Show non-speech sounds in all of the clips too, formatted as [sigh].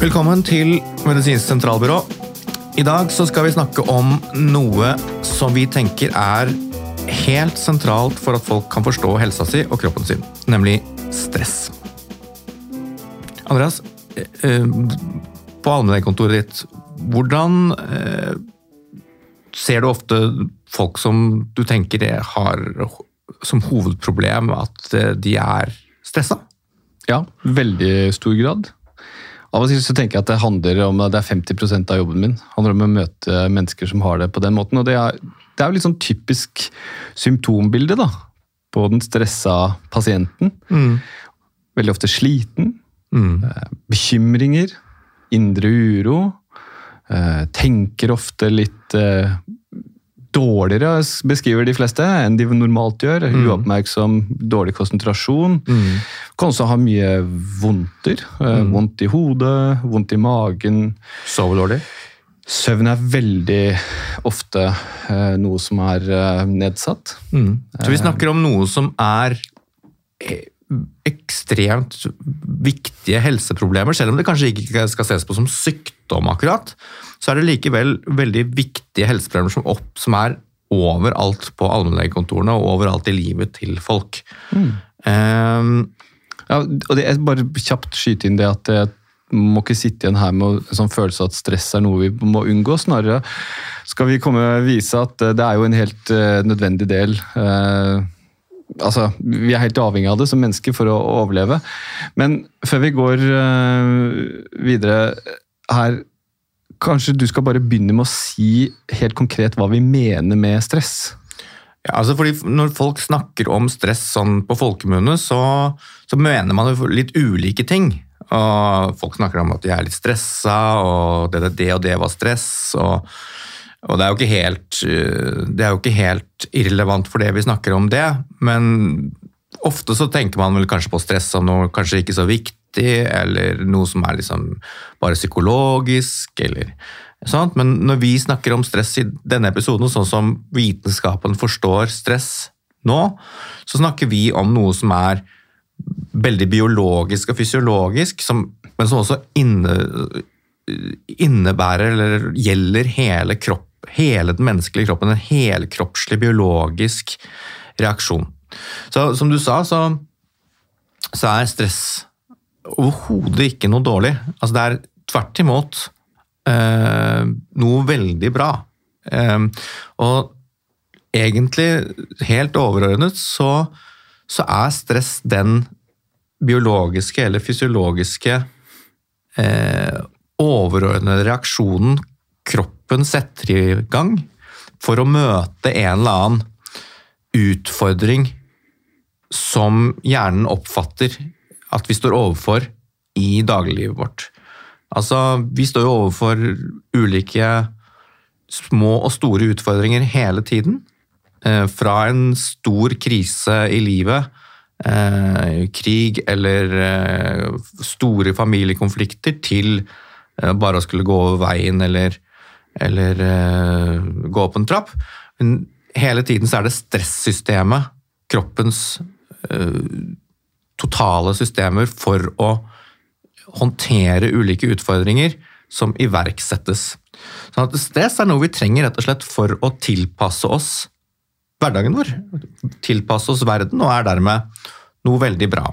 Velkommen til Medisinsk sentralbyrå. I dag skal vi snakke om noe som vi tenker er helt sentralt for at folk kan forstå helsa si og kroppen sin, nemlig stress. Andreas, eh, eh, på allmennlegekontoret ditt, hvordan eh, ser du ofte folk som du tenker har som hovedproblem at de er stressa? Ja, veldig stor grad. Av og til så tenker jeg at det handler om at det er 50% av jobben min. Det handler om å møte mennesker som har det på den måten. Og det er, det er jo litt sånn typisk symptombilde da, på den stressa pasienten. Mm. Veldig ofte sliten. Mm. Bekymringer. Indre uro. Eh, tenker ofte litt eh, dårligere, beskriver de fleste, enn de normalt gjør. Mm. Uoppmerksom, dårlig konsentrasjon. Mm. Kan også ha mye vondter. Eh, mm. Vondt i hodet, vondt i magen. Sover dårlig? Søvn er veldig ofte eh, noe som er eh, nedsatt. Mm. Så vi snakker om noe som er eh, ekstremt viktige helseproblemer, selv om det kanskje ikke skal ses på som sykdom, akkurat, så er det likevel veldig viktige helseproblemer som, opp, som er overalt på allmennlegekontorene og overalt i livet til folk. Mm. Um, ja, og det er Bare kjapt skyte inn det at jeg må ikke sitte igjen her med en sånn følelse at stress er noe vi må unngå. Snarere skal vi komme og vise at det er jo en helt uh, nødvendig del. Uh, altså, Vi er helt avhengig av det som mennesker for å, overleve. Men før vi går uh, videre her Kanskje du skal bare begynne med å si helt konkret hva vi mener med stress? Ja, altså fordi Når folk snakker om stress sånn på folkemunne, så, så, mener man jo litt ulike ting. Og Folk snakker om at de er litt stressa, og det, det og det var stress. og og det er, helt, eh, det er jo ikke helt irrelevant for det vi snakker om det, men ofte så tenker man vel kanskje på stress som noe kanskje ikke så viktig, eller noe som er liksom bare psykologisk, eller sånt. Men når vi snakker om stress i denne episoden, sånn som vitenskapen forstår stress nå, så snakker vi om noe som er veldig biologisk og fysiologisk, som, men som også inne, innebærer eller gjelder hele kroppen hele den menneskelige kroppen, en helkroppslig biologisk reaksjon. Så som du sa, så, så er stress overhodet ikke noe dårlig. Altså det er tvert imot eh, noe veldig bra. Eh, og egentlig, helt overordnet, så, så, er stress den biologiske eller fysiologiske eh, overordnede reaksjonen kroppen setter i gang for å møte en eller annen utfordring som hjernen oppfatter at vi står overfor i dagliglivet vårt. Altså, vi står jo overfor ulike små og store utfordringer hele tiden. Eh, fra en stor krise i livet, eh, krig eller eh, store familiekonflikter, til bare å skulle gå over veien eller eller gå opp en trapp. Men hele tiden så er det stressystemet, kroppens totale systemer for å håndtere ulike utfordringer, som iverksettes. Sånn at stress er noe vi trenger rett og slett for å tilpasse oss hverdagen vår. Tilpasse oss verden, og er dermed noe veldig bra.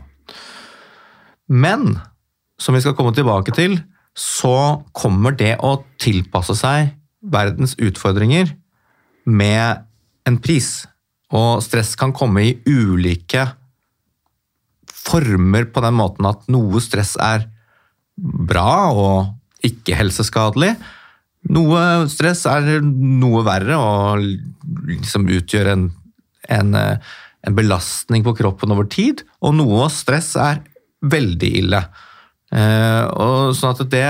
Men som vi skal komme tilbake til, så kommer det å tilpasse seg verdens utfordringer med en pris. Og stress kan komme i ulike former på den måten at noe stress er bra og ikke helseskadelig. Noe stress er noe verre og liksom utgjør en, en, en belastning på kroppen over tid. Og noe stress er veldig ille. Eh, og sånn at det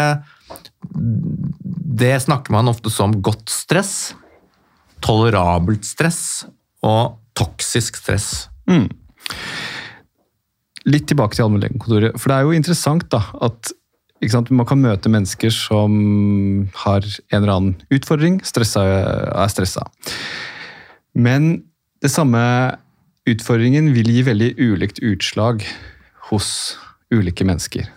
Det snakker man ofte som godt stress, tolerabelt stress og toksisk stress. Mm. Litt tilbake til allmennlegekontoret. For det er jo interessant da, at sant, man kan møte mennesker som har en eller annen utfordring, stressa, er stressa. Men det samme utfordringen vil gi veldig ulikt utslag hos ulike mennesker.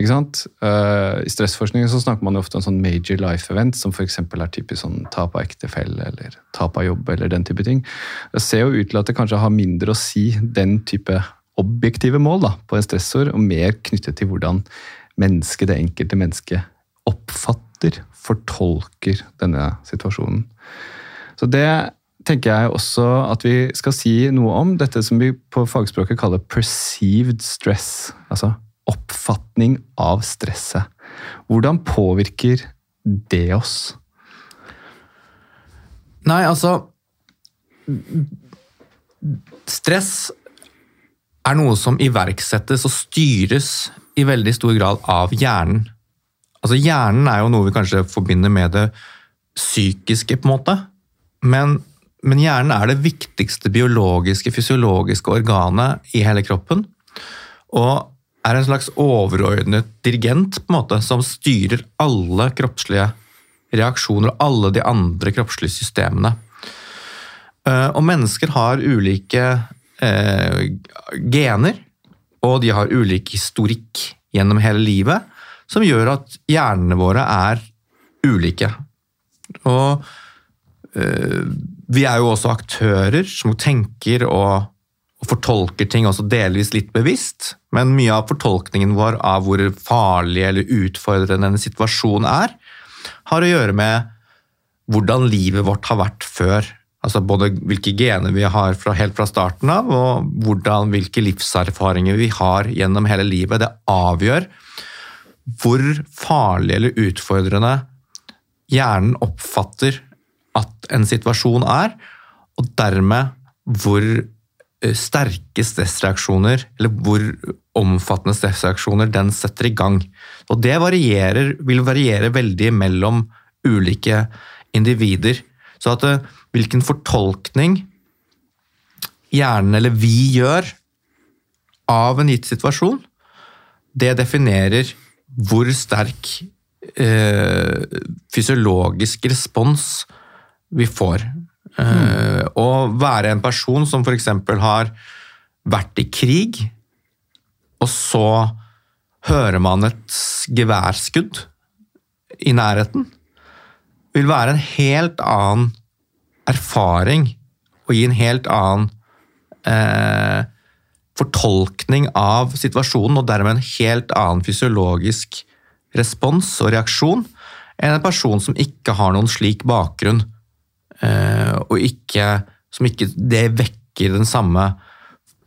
Uh, I stressforskningen så snakker man jo ofte om sånn major life event, som f.eks. er typisk sånn tap av ektefelle eller tap av jobb eller den type ting. Det ser jo ut til at det kanskje har mindre å si den type objektive mål da, på en stressår, og mer knyttet til hvordan mennesket, det enkelte mennesket, oppfatter, fortolker denne situasjonen. Så det tenker jeg også at vi skal si noe om. Dette som vi på fagspråket kaller perceived stress. Altså oppfatning av stresset. Hvordan påvirker det oss? Nei, altså Stress er noe som iverksettes og styres i veldig stor grad av hjernen. Altså Hjernen er jo noe vi kanskje forbinder med det psykiske, på en måte. Men, men hjernen er det viktigste biologiske, fysiologiske organet i hele kroppen. Og er en slags overordnet dirigent på en måte, som styrer alle kroppslige reaksjoner og alle de andre kroppslige systemene. Eh, og mennesker har ulike eh, gener, og de har ulik historikk gjennom hele livet, som gjør at hjernene våre er ulike. Og eh, vi er jo også aktører som tenker og, og, fortolker ting også delvis litt bevisst, men mye av fortolkningen vår av hvor farlig eller utfordrende en situasjon er, har å gjøre med hvordan livet vårt har vært før Altså både hvilke gener vi har fra, helt fra starten av, og hvordan, hvilke livserfaringer vi har gjennom hele livet. Det avgjør hvor farlig eller utfordrende hjernen oppfatter at en situasjon er, og dermed hvor eh, sterke stressreaksjoner, eller hvor omfattende stressreaksjoner den setter i gang. Og det varierer, vil variere veldig mellom ulike individer. Så at eh, hvilken fortolkning hjernen eller vi gjør av en gitt situasjon, det definerer hvor sterk eh, fysiologisk respons vi får. Eh, Å være en person som f.eks. har vært i krig, og så hører man et geværskudd i nærheten, vil være en helt annen erfaring og gi en helt annen eh, fortolkning av situasjonen, og dermed en helt annen fysiologisk respons og reaksjon enn en person som ikke har noen slik bakgrunn, eh, og ikke, som ikke det vekker den samme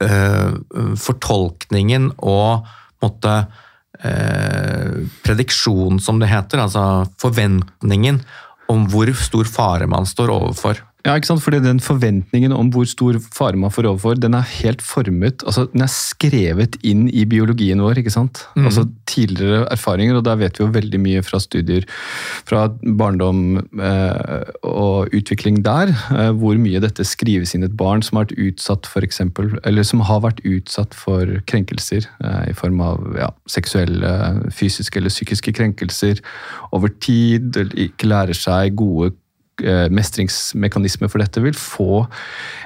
eh, fortolkningen og måtte, eh, prediksjon, som det heter, altså forventningen om hvor stor fare man står overfor. Ja, ikke sant? Fordi Den forventningen om hvor stor fare man får overfor, den er helt formet, altså den er skrevet inn i biologien vår. ikke sant? Mm. Altså Tidligere erfaringer, og der vet vi jo veldig mye fra studier fra barndom eh, og utvikling der, eh, hvor mye dette skrives inn et barn som har vært utsatt for eksempel, eller som har vært utsatt for krenkelser eh, i form av ja, seksuelle, fysiske eller psykiske krenkelser over tid, eller ikke lærer seg gode Eh, mestringsmekanisme for dette vil få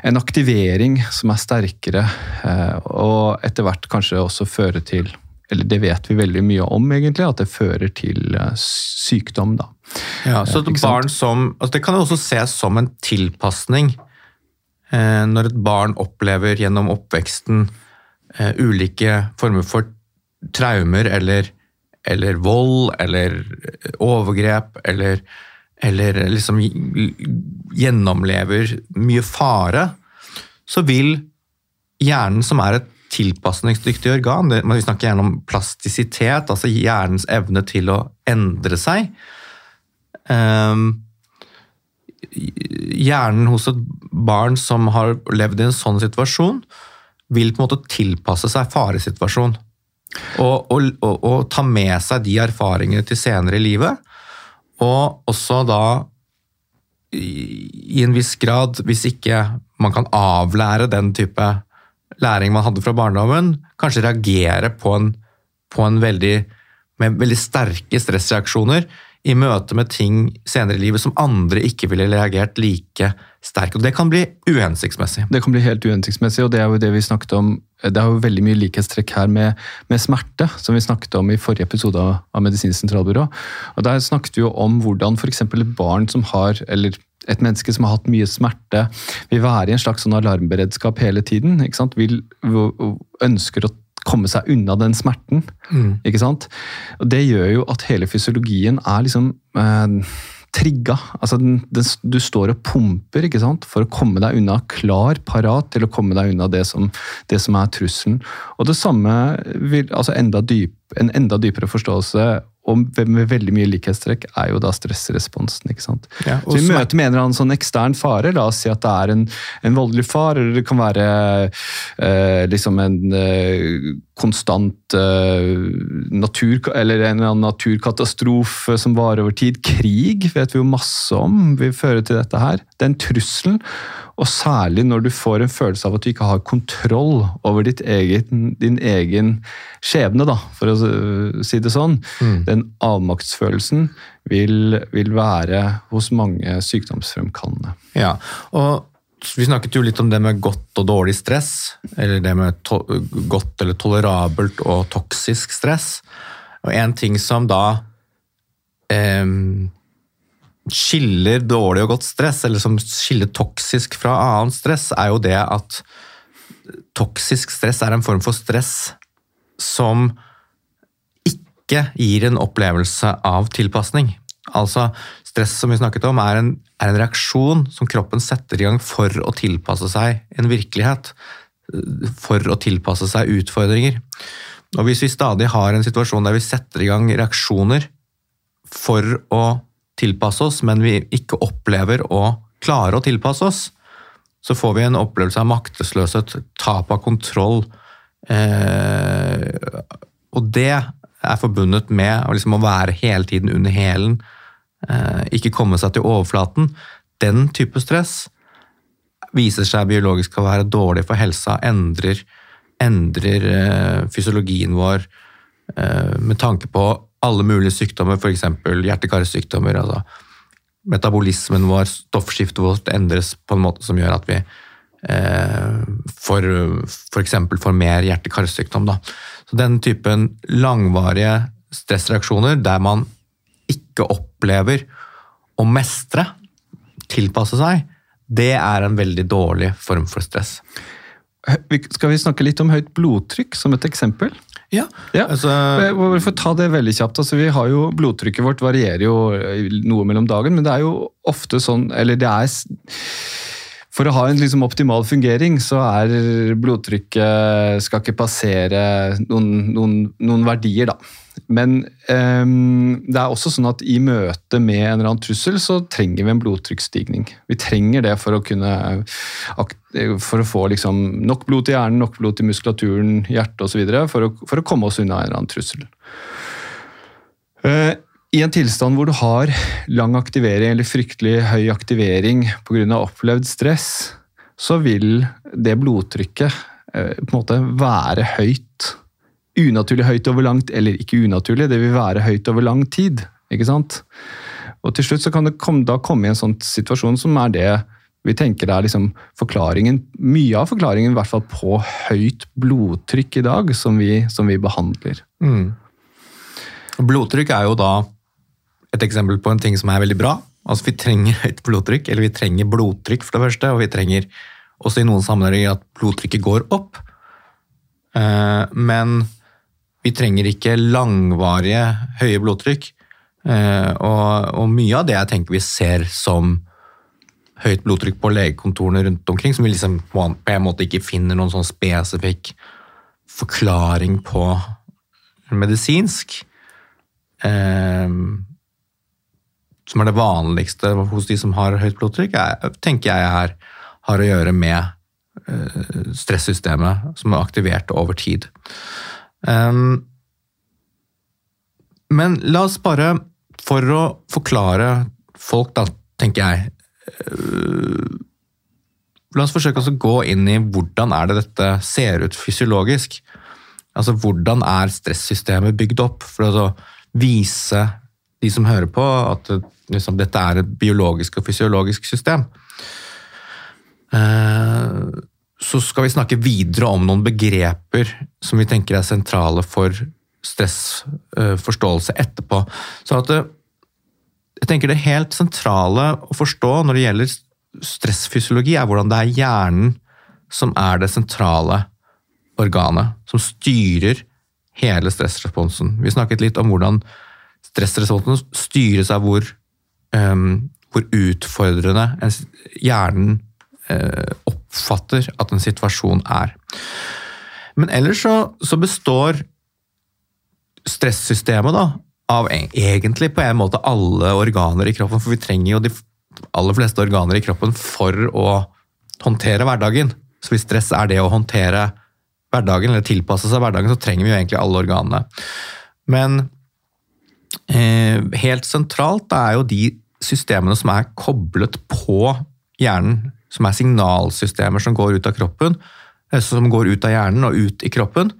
en aktivering som er sterkere, eh, og etter hvert kanskje også føre til eller det vet vi veldig mye om, egentlig, at det fører til eh, sykdom. da. Ja, så et barn som, altså Det kan jo også ses som en tilpasning når et barn opplever gjennom oppveksten ulike former for traumer eller, eller vold eller overgrep eller eller liksom gjennomlever mye fare, så vil hjernen, som er et tilpasningsdyktig organ Vi snakker gjerne om plastisitet, altså hjernens evne til å endre seg. Um, hjernen hos et barn som har levd i en sånn situasjon, vil på en måte tilpasse seg faresituasjon. Og, og, og, og ta med seg de erfaringene til senere i livet. Og også da i en viss grad, hvis ikke man kan avlære den type læring man hadde fra barndommen, kanskje reagere på en, på en veldig med veldig sterke stressreaksjoner i møte med ting senere i livet som andre ikke ville reagert like sterkt. Og det kan bli uhensiktsmessig. Det kan bli helt uhensiktsmessig, og det er jo det vi snakket om. Det er jo veldig mye likhetstrekk her med, med smerte, som vi snakket om i forrige episode av, Medisinsk sentralbyrå. Og Der snakket vi jo om hvordan f.eks. barn som har, eller et menneske som har hatt mye smerte, vil være i en slags sånn alarmberedskap hele tiden. ikke sant? Vil, ønsker å komme seg unna den smerten. Mm. ikke sant? Og Det gjør jo at hele fysiologien er liksom eh, trigga. Altså, den, den, du står og pumper ikke sant? for å komme deg unna, klar, parat til å komme deg unna det som, det som er trusselen. Og det samme vil, altså enda dyp, En enda dypere forståelse og med veldig mye likhetstrekk er jo da stressresponsen. ikke sant? Ja, så I møte med en eller annen sånn ekstern fare, la oss si at det er en, en voldelig far, eller det kan være eh, liksom en eh, konstant eh, natur, eller en eller annen naturkatastrofe som varer over tid. Krig vet vi jo masse om vil føre til dette her. Den trusselen. Og særlig når du får en følelse av at du ikke har kontroll over eget, din egen skjebne, da, for å si det sånn. Mm. Den avmaktsfølelsen vil, vil, være hos mange sykdomsfremkallende. Ja, og vi snakket jo litt om det med godt og dårlig stress. Eller det med godt eller tolerabelt og toksisk stress. Og en ting som da eh, skiller dårlig og godt stress, eller som skiller toksisk fra annet stress, er jo det at toksisk stress er en form for stress som ikke gir en opplevelse av tilpasning. Altså, stress som vi snakket om, er en, er en reaksjon som kroppen setter i gang for å tilpasse seg en virkelighet. For å tilpasse seg utfordringer. Og hvis vi stadig har en situasjon der vi setter i gang reaksjoner for å tilpasse oss, men vi ikke opplever å klare å tilpasse oss, så får vi en opplevelse av maktesløshet, tap av kontroll. Eh, og det er forbundet med liksom, å være hele tiden under hælen, eh, ikke komme seg til overflaten. Den type stress viser seg biologisk å være dårlig for helsa, endrer, endrer eh, fysiologien vår eh, med tanke på alle mulige sykdommer, f.eks. hjerte-karsykdommer. Altså metabolismen vår, stoffskiftet vårt, endres på en måte som gjør at vi eh, får f.eks. får mer hjerte-karsykdom. Så den typen langvarige stressreaksjoner der man ikke opplever å mestre, tilpasse seg, det er en veldig dårlig form for stress. Skal vi snakke litt om høyt blodtrykk som et eksempel? Ja, ja. Altså, For å ta det veldig kjapt, altså vi har jo, Blodtrykket vårt varierer jo noe mellom dagen, men det er jo ofte sånn Eller det er For å ha en liksom optimal fungering, så er blodtrykket Skal ikke passere noen, noen, noen verdier, da. Men um, det er også sånn at i møte med en eller annen trussel, så trenger vi en blodtrykksstigning. Vi trenger det for å kunne for å få liksom nok blod til hjernen, nok blod til muskulaturen, hjertet osv. For, å, for å komme oss unna en eller annen trussel. Uh, I en tilstand hvor du har lang aktivering eller fryktelig høy aktivering pga. opplevd stress, så vil det blodtrykket uh, på en måte være høyt unaturlig høyt over langt, eller ikke unaturlig, det vil være høyt over lang tid. ikke sant? Og til slutt så kan det komme, da komme i en sånn situasjon som er det vi tenker er liksom forklaringen, mye av forklaringen i hvert fall på høyt blodtrykk i dag, som vi, som vi behandler. Mm. Blodtrykk er jo da et eksempel på en ting som er veldig bra. Altså Vi trenger høyt blodtrykk, eller vi trenger blodtrykk for det første, og vi trenger også i noen sammenhenger at blodtrykket går opp. Eh, men vi trenger ikke langvarige høye blodtrykk. Eh, og, og, mye av det jeg tenker vi ser som høyt blodtrykk på legekontorene rundt omkring, som vi liksom på en måte ikke finner noen sånn spesifikk forklaring på medisinsk. Eh, som er det vanligste hos de som har høyt blodtrykk, er, tenker jeg her har å gjøre med eh, stressystemet som er aktivert over tid. Um, men la oss bare, for å forklare folk, da, tenker jeg uh, La oss forsøke å gå inn i hvordan er det dette ser ut fysiologisk. Altså hvordan er stressystemet bygd opp? For å vise de som hører på, at liksom, dette er et biologisk og fysiologisk system. Eh, så skal vi snakke videre om noen begreper som vi tenker er sentrale for stressforståelse etterpå. Så at jeg tenker det helt sentrale å forstå når det gjelder stressfysiologi, er hvordan det er hjernen som er det sentrale organet, som styrer hele stressresponsen. Vi snakket litt om hvordan stressresponsen styres av hvor, um, hvor utfordrende hjernen uh, oppfatter at en situasjon er. Men ellers så, så består stressystemet da, av e-, egentlig på en måte alle organer i kroppen, for vi trenger jo de aller fleste organer i kroppen for å håndtere hverdagen. Så hvis stress er det å håndtere hverdagen, eller tilpasse seg hverdagen, så trenger vi jo egentlig alle organene. Men eh, helt sentralt er jo de systemene som er koblet på hjernen, som er signalsystemer som går ut av kroppen, eh, som går ut av hjernen og ut i kroppen,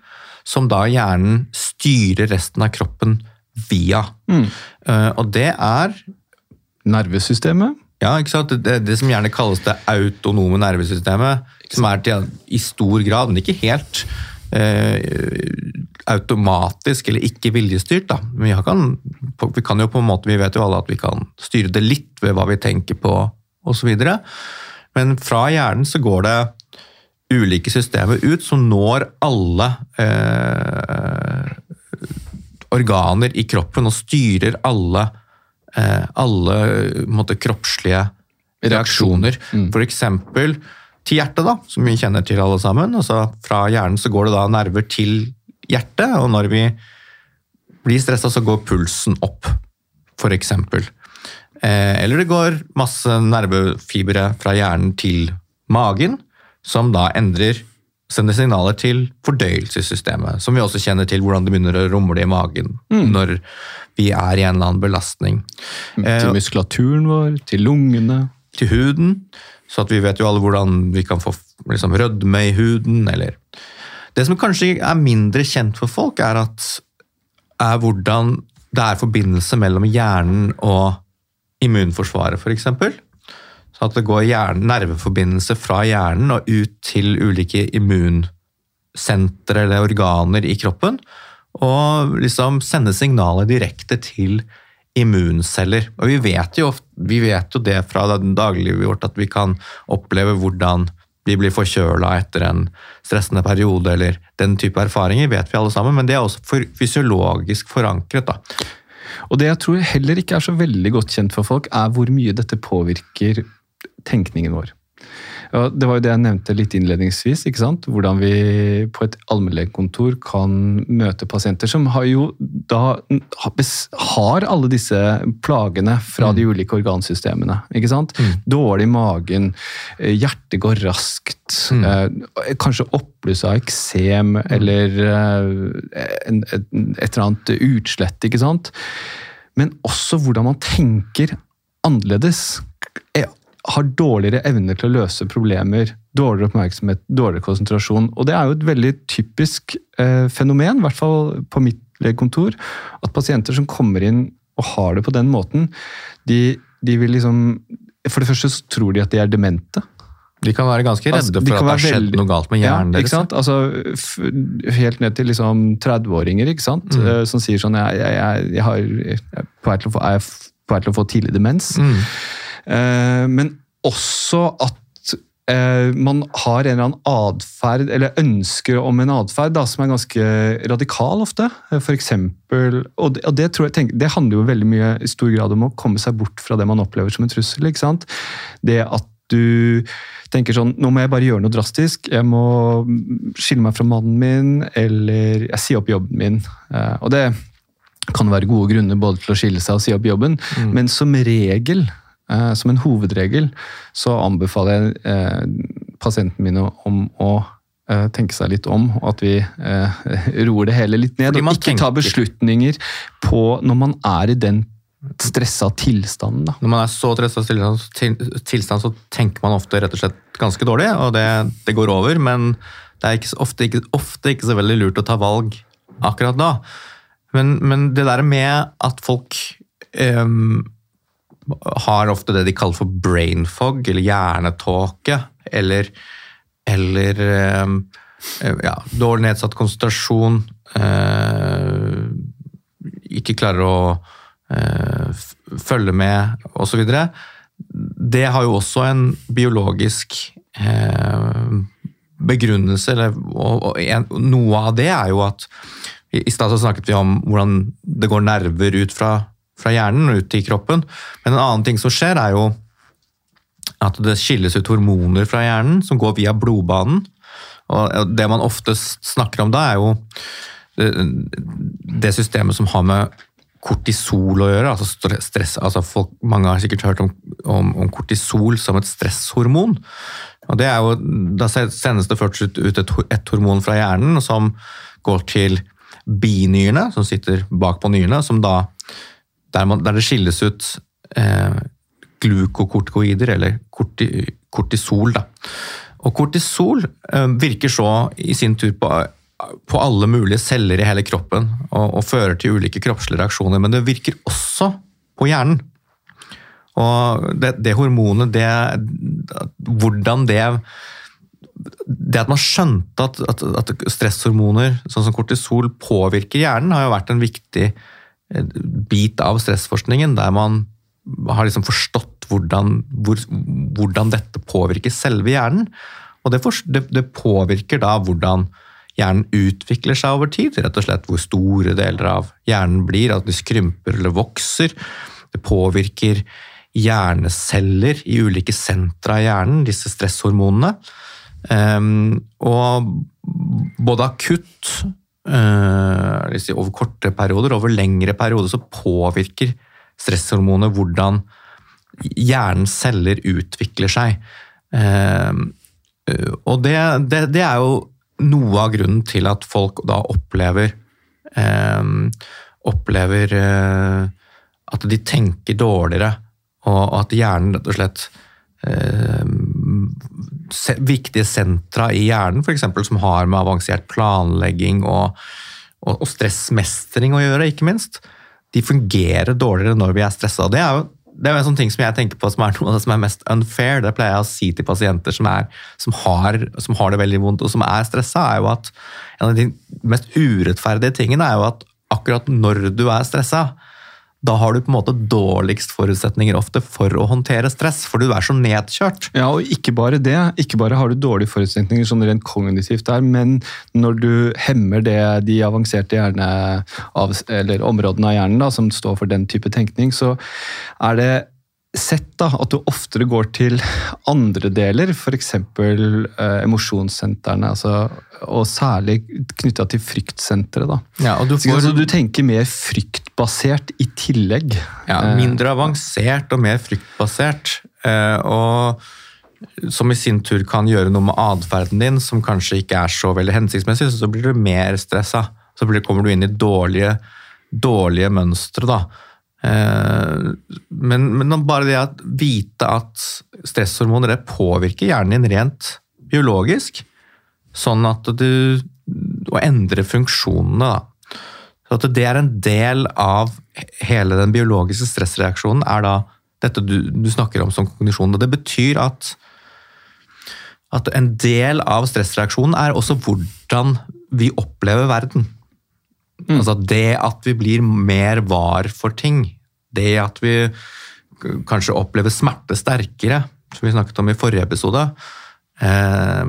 som da hjernen styrer resten av kroppen via. Mm. Uh, og det er Nervesystemet? Ja, ikke sant? Det, det som gjerne kalles det autonome nervesystemet, som er til, i stor grad, men ikke helt, eh, automatisk eller ikke viljestyrt. Da. Vi kan, vi kan jo på en måte, vi vet jo alle at vi kan styre det litt ved hva vi tenker på osv. Men fra hjernen så går det ulike systemer ut som når alle eh, organer i kroppen og styrer alle Eh, alle måte, kroppslige reaksjoner. Mm. F.eks. til hjertet, da, som vi kjenner til alle sammen. Altså, fra hjernen så går det da nerver til hjertet, og når vi blir stressa, så går pulsen opp, f.eks. Eh, eller det går masse nervefibre fra hjernen til magen, som da endrer sender signaler til fordøyelsessystemet, som vi også kjenner til hvordan det begynner å rumle i magen mm. når vi er i en eller annen belastning. Til eh, muskulaturen vår, til lungene. Til huden. Så vi vet jo alle hvordan vi kan få liksom, rødme i huden, eller Det som kanskje er mindre kjent for folk, er, at, er hvordan det er forbindelse mellom hjernen og immunforsvaret, f.eks. Så at det går hjernen, nerveforbindelse fra hjernen og ut til ulike immunsentre eller organer i kroppen. Og liksom sende signaler direkte til immunceller. Og vi vet, jo, vi vet jo det fra dagliglivet vårt at vi kan oppleve hvordan vi blir forkjøla etter en stressende periode, eller den type erfaringer vet vi alle sammen, men det er også for fysiologisk forankret. da. Og det jeg tror heller ikke er så veldig godt kjent for folk, er hvor mye dette påvirker tenkningen vår. Ja, det var jo det jeg nevnte litt innledningsvis. ikke sant? Hvordan vi på et allmennlegekontor kan møte pasienter som har jo da har alle disse plagene fra mm. de ulike organsystemene. ikke sant? Mm. Dårlig i magen, eh, hjertet går raskt, mm. eh, kanskje oppblussa av eksem eller eh, en, et, et eller annet utslett. ikke sant? Men også hvordan man tenker annerledes har dårligere evne til å løse problemer, dårligere oppmerksomhet, dårligere konsentrasjon. Og det er jo et veldig typisk eh, fenomen, i hvert fall på mitt legekontor, at pasienter som kommer inn og har det på den måten, de, de vil liksom For det første så tror de at de er demente. De kan være ganske redde altså, for at det har skjedd veldig, noe galt med hjernen ja, deres. Altså, helt ned til liksom 30-åringer ikke sant? Mm. Eh, som sier sånn jeg, jeg, jeg, har, jeg er på vei til å få tidlig demens. Mm. Eh, men også at eh, man har en eller annen atferd, eller ønsker om en atferd som er ganske radikal ofte. For eksempel, og det, og det, tror jeg, det handler jo veldig mye i stor grad om å komme seg bort fra det man opplever som en trussel. ikke sant? Det at du tenker sånn Nå må jeg bare gjøre noe drastisk. Jeg må skille meg fra mannen min, eller jeg sier opp jobben min. Eh, og det kan være gode grunner både til å skille seg og si opp jobben, mm. men som regel Eh, som en hovedregel så anbefaler jeg eh, pasientene mine om å eh, tenke seg litt om, og at vi [laughs] roer det hele litt ned. Og ikke ta beslutninger på når man er i den stressa tilstanden. Da. Når man er så stressa tilstand, så tenker man ofte rett og slett ganske dårlig, og det, det går over. Men det er ikke, ofte, ikke, ofte, ikke, så veldig lurt å ta valg akkurat da. Men, men det der med at folk em, har ofte det de kaller for brain fog, eller hjernetåke, eller, eller ja, dårlig nedsatt konsentrasjon, eh, ikke klarer å eh, følge med, osv. Det har jo også en biologisk eh, begrunnelse, eller, noe av det er jo at i stad snakket vi om hvordan det går nerver ut fra, fra hjernen og ut i kroppen, men en annen ting som skjer er jo at det skilles ut hormoner fra hjernen som går via blodbanen. Og det man ofte snakker om da, er jo det, det systemet som har med kortisol å gjøre. altså stress, altså folk, Mange har sikkert hørt om, om, om kortisol som et stresshormon. og det er jo, Da sendes det først ut et, et hormon fra hjernen som går til binyrene, som sitter bak på nyrene, som da, der, man, der det skilles ut eh, glukokortikoider, eller korti, kortisol. Da. Og kortisol eh, virker så i sin tur på, på alle mulige celler i hele kroppen og, og fører til ulike kroppslige reaksjoner, men det virker også på hjernen. Og det, det hormonet, det Hvordan det Det at man skjønte at, at, at stresshormoner, sånn som kortisol, påvirker hjernen, har jo vært en viktig bit av stressforskningen, der man har liksom forstått hvordan, hvor, hvordan dette påvirker selve hjernen. Og det, for, det, det påvirker da hvordan hjernen utvikler seg over tid, rett og slett hvor store deler av hjernen blir, at de skrymper eller vokser. Det påvirker hjerneceller i ulike sentra i hjernen, disse stresshormonene. Um, og både akutt, uh, si over korte perioder, over lengre perioder, så påvirker stresshormonet hvordan hjernens celler utvikler seg. Uh, og det, det, det er jo noe av grunnen til at folk da opplever um, opplever uh, at de tenker dårligere, og at hjernen rett og slett se, viktige sentra i hjernen, f.eks. som har med avansert planlegging og, og, og stressmestring å gjøre, ikke minst, de fungerer dårligere når vi er stressa. Det er jo det er en sånn ting som jeg tenker på som er noe av det som er mest unfair. Det pleier jeg å si til pasienter som, er, som, har, som har det veldig vondt og som er stressa, er jo at en av de mest urettferdige tingene er jo at akkurat når du er stressa, da har du på en måte dårligst forutsetninger ofte for å håndtere stress, for du er så nedkjørt. Ja, og ikke bare det. Ikke bare har du dårlige forutsetninger sånn rent kognitivt der, men når du hemmer det, de avanserte av, eller områdene av hjernen da, som står for den type tenkning, så er det sett da, at du oftere går til andre deler, f.eks. Eh, emosjonssentrene, altså, og særlig knytta til fryktsenteret. da. Ja, du får altså, du tenker mer fryktbasert i tillegg. ja, Eh, mindre avansert og mer fryktbasert. eh, Og som i sin tur kan gjøre noe med atferden din som kanskje ikke er så veldig hensiktsmessig, så blir du mer stressa. Så kommer du inn i dårlige, dårlige mønstre, da. Eh, Men, men bare det at vite at stresshormoner det påvirker hjernen din rent biologisk, sånn at du Og endre funksjonene, da. Så at det er en del av hele den biologiske stressreaksjonen, er da dette du, du snakker om som kognisjon. Og det betyr at, at en del av stressreaksjonen er også hvordan vi opplever verden. Altså det at vi blir mer var for ting. Det at vi kanskje opplever smerte sterkere, som vi snakket om i forrige episode. Eh,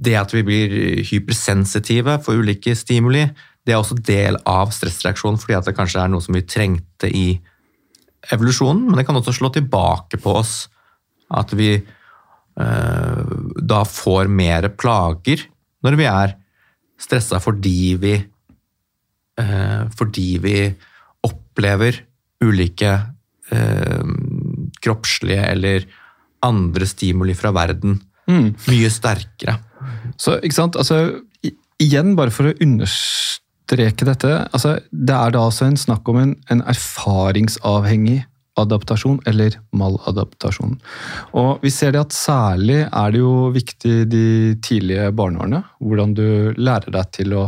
Det at vi blir hypersensitive for ulike stimuli, det er også del av stressreaksjonen, fordi det kanskje er noe som vi trengte i evolusjonen, men det kan også slå tilbake på oss. At vi eh, da får mer plager når vi er stressa fordi vi eh, fordi vi opplever ulike eh, kroppslige eller andre stimuli fra verden Mm. mye sterkere. Så, ikke sant? Altså, igjen, bare for å understreke dette. Altså, det er da altså en snakk om en, en erfaringsavhengig adaptasjon, eller maladaptasjon. Og vi ser det at særlig er det jo viktig de tidlige barneårene. Hvordan du lærer deg til å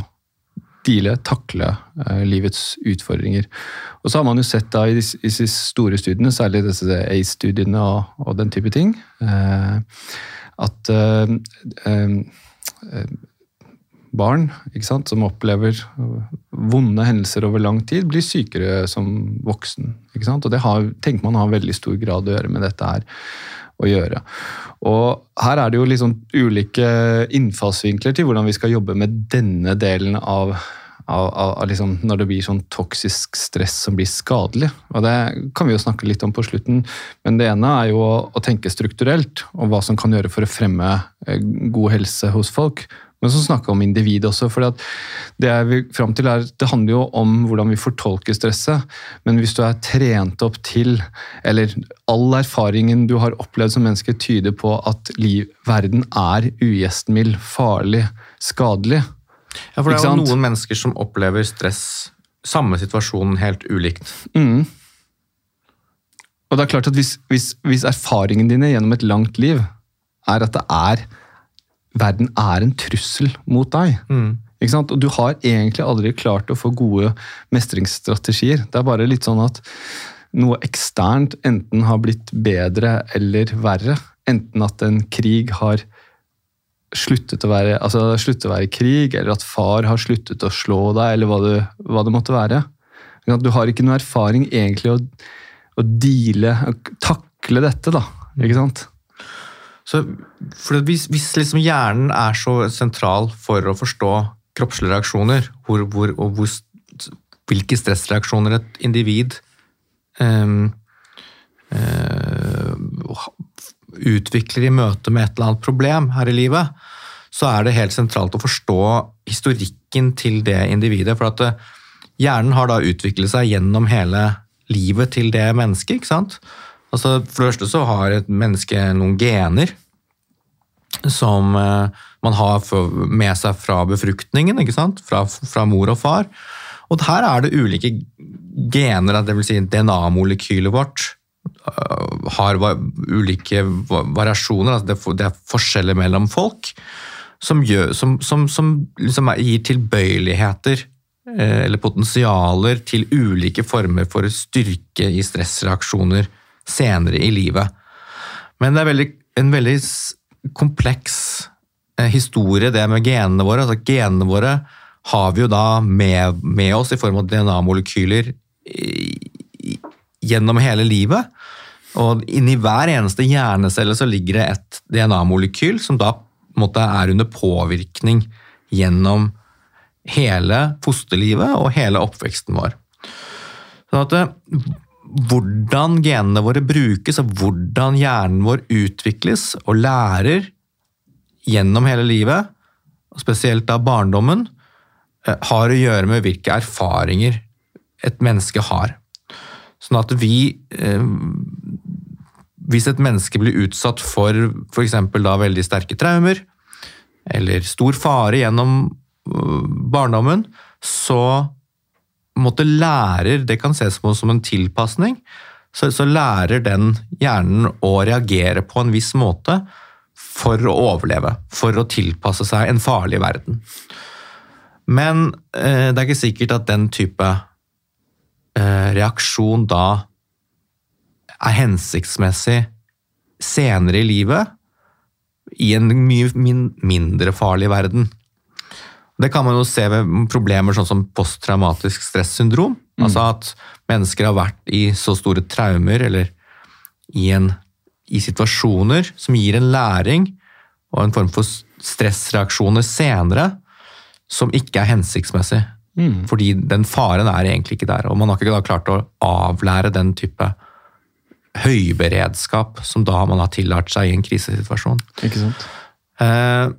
deale, takle eh, livets utfordringer. Og så har man jo sett da i disse, store studiene, særlig disse ACE-studiene og, og, den type ting, eh, at eh, eh, barn som opplever vonde hendelser over lang tid, blir sykere som voksen. Og det har, tenker man har veldig stor grad å gjøre med dette her å gjøre. Og her er det jo liksom ulike innfallsvinkler til hvordan vi skal jobbe med denne delen av, av, av liksom når det blir sånn toksisk stress som blir skadelig. Og Det kan vi jo snakke litt om på slutten, men det ene er jo å, å tenke strukturelt, og hva som kan gjøre for å fremme eh, god helse hos folk. Men så snakke om individ også. for Det er vi fram til er, det handler jo om hvordan vi fortolker stresset. Men hvis du er trent opp til, eller all erfaringen du har opplevd som menneske, tyder på at liv, verden er ugjestmild, farlig, skadelig. Ja, for det er jo noen mennesker som opplever stress, samme situasjon, helt ulikt. Mm. Og det er klart at hvis, hvis, hvis erfaringen dine gjennom et langt liv er at det er verden er en trussel mot deg. Mm. Og du har egentlig aldri klart å få gode mestringsstrategier. Det er bare litt sånn at noe eksternt enten har blitt bedre eller verre. Enten at en krig har sluttet å være, altså sluttet å være krig, eller at far har sluttet å slå deg, eller hva det, hva det måtte være. Du har ikke noe erfaring egentlig å, å deale, å takle dette, da. ikke sant? Så hvis, hvis liksom hjernen er så sentral for å forstå kroppslige reaksjoner, hvor, hvor, og hvor, hvilke stressreaksjoner et individ um, uh, utvikler i møte med et eller annet problem her i livet, så er det helt sentralt å forstå historikken til det individet. For at eh, hjernen har da utviklet seg gjennom hele livet til det mennesket. ikke sant? Altså, for det første så har et menneske noen gener som eh, man har med seg fra befruktningen, ikke sant? Fra, fra mor og far. Og her er det ulike gener, dvs. Si DNA-molekylet vårt eh, har ulike variasjoner, altså det er forskjeller mellom folk, som, gjør, som, som, som liksom gir tilbøyeligheter eh, eller potensialer til ulike former for styrke i stressreaksjoner senere i livet. Men det er veldig, en veldig kompleks eh, historie, det med genene våre. Altså, genene våre har vi jo da med, med oss i form av DNA-molekyler gjennom hele livet. Og inni hver eneste hjernecelle så ligger det et DNA-molekyl som da måte, er under påvirkning gjennom hele fosterlivet og hele oppveksten vår. Sånn at hvordan genene våre brukes, og hvordan hjernen vår utvikles og lærer gjennom hele livet, spesielt da barndommen, eh, har å gjøre med hvilke erfaringer et menneske har. Sånn at vi eh, Hvis et menneske blir utsatt for f.eks. da veldig sterke traumer, eller stor fare gjennom eh, barndommen, så måte lærer Det kan ses på som en tilpasning. Så, så, lærer den hjernen å reagere på en viss måte for å overleve. For å tilpasse seg en farlig verden. Men eh, det er ikke sikkert at den type eh, reaksjon da er hensiktsmessig senere i livet i en mye min mindre farlig verden. Det kan man jo se ved problemer sånn som posttraumatisk stressyndrom. Mm. Altså at mennesker har vært i så store traumer eller i, en, i situasjoner som gir en læring og en form for stressreaksjoner senere som ikke er hensiktsmessig. Mm. Fordi den faren er egentlig ikke der. Og man har ikke da klart å avlære den type høyberedskap som da man har tillært seg i en krisesituasjon. Ikke sant? Eh,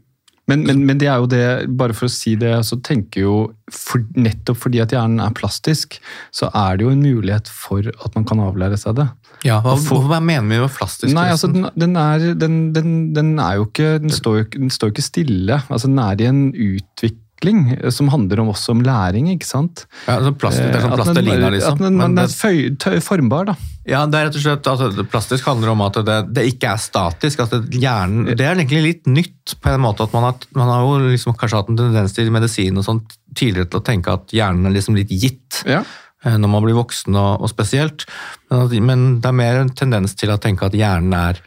men, men, men, det er jo det, bare for å si det, så tenker jo for, Nettopp fordi at hjernen er plastisk, så er det jo en mulighet for at man kan avlære seg det. Ja, Hva, for, hva mener vi med plastisk? Nei, altså, den, den, er, den, den, er jo ikke Den står jo, den står ikke stille. altså Den er i en utvikling utvikling, eh, som handler om også om læring, ikke sant? Ja, altså plastisk, det er sånn Eh, plastelina, liksom. At den, Men man er det- føy, tø, formbar, da. Ja, det er rett og slett, altså, Plastisk handler om at det, det ikke er statisk. at det, hjernen, det er egentlig litt nytt på en måte. at Man har, man har jo liksom kanskje hatt en tendens til medisin og sånt tidligere til å tenke at hjernen er liksom litt gitt Ja. eh, når man blir voksen og, og spesielt. Men, men det er mer en tendens til å tenke at hjernen er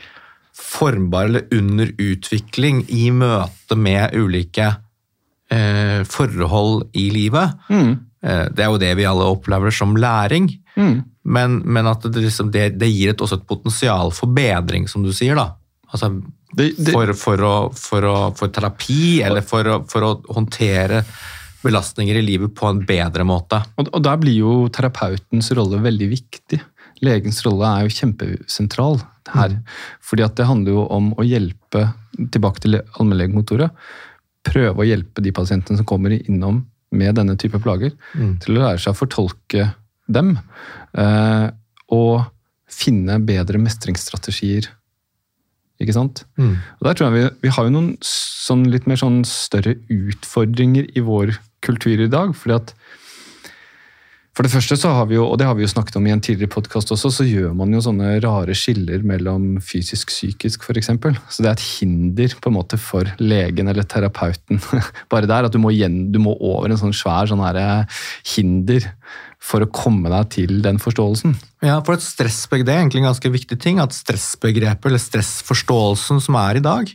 formbar eller under utvikling i møte med ulike eh, forhold i livet. Mm. Eh, det er jo det vi alle opplever som læring. Mm. Men, men at det, liksom, det, det gir et, også et potensial for bedring, som du sier. da. Altså, Det, for, for, å, for, å, for terapi, eller for å, for å håndtere belastninger i livet på en bedre måte. og, og der blir jo terapeutens rolle veldig viktig. Legens rolle er jo kjempesentral her. Fordi at det handler jo om å hjelpe, tilbake til allmennlegekontoret, prøve å hjelpe de pasientene som kommer innom med denne type plager, Mm. til å lære seg å fortolke dem. Eh, og finne bedre mestringsstrategier. Ikke sant? Mm. Og der tror jeg vi, vi har jo noen sånn litt mer sånn større utfordringer i vår kultur i dag. fordi at for det første så har vi jo, og det har vi jo snakket om i en tidligere podkast også, så gjør man jo sånne rare skiller mellom fysisk-psykisk f.eks. Så det er et hinder på en måte for legen eller terapeuten. [laughs] Bare der at du må, igjen, du må over en sånn svær sånn her hinder for å komme deg til den forståelsen. Ja, for et stressbegrep, Det er egentlig en ganske viktig ting. At stressbegrepet, eller stressforståelsen som er i dag,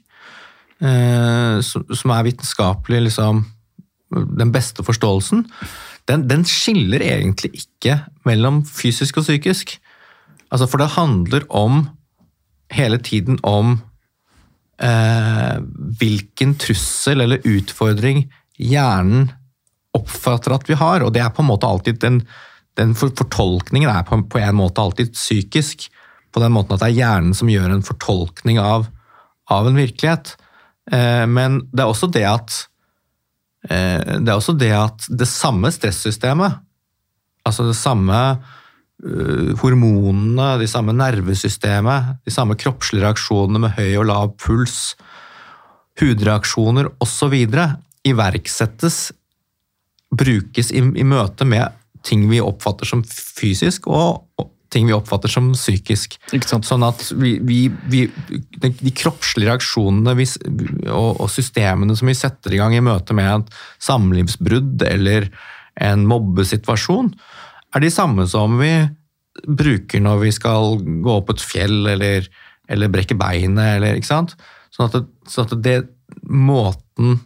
eh, som er vitenskapelig liksom, den beste forståelsen, den, den skiller egentlig ikke mellom fysisk og psykisk. Altså, for det handler om hele tiden om eh, hvilken trussel eller utfordring hjernen oppfatter at vi har, og det er på en måte alltid den, den fortolkningen er på, på en måte alltid psykisk. På den måten at det er hjernen som gjør en fortolkning av, av en virkelighet. Eh, men det er også det at det er også det at det samme stressystemet, altså det samme eh, hormonene, de samme nervesystemet, de samme kroppslige reaksjonene med høy og lav puls, hudreaksjoner osv. iverksettes, brukes i, i møte med ting vi oppfatter som fysisk, og, og ting vi oppfatter som psykisk. Ikke sant? Sånn at vi, vi, vi, de, kroppslige reaksjonene vi, og, og systemene som vi setter i gang i møte med et samlivsbrudd eller en mobbesituasjon, er de samme som vi bruker når vi skal gå opp et fjell eller, eller brekke beinet. Eller, ikke sant? Sånn at, det, sånn at det, måten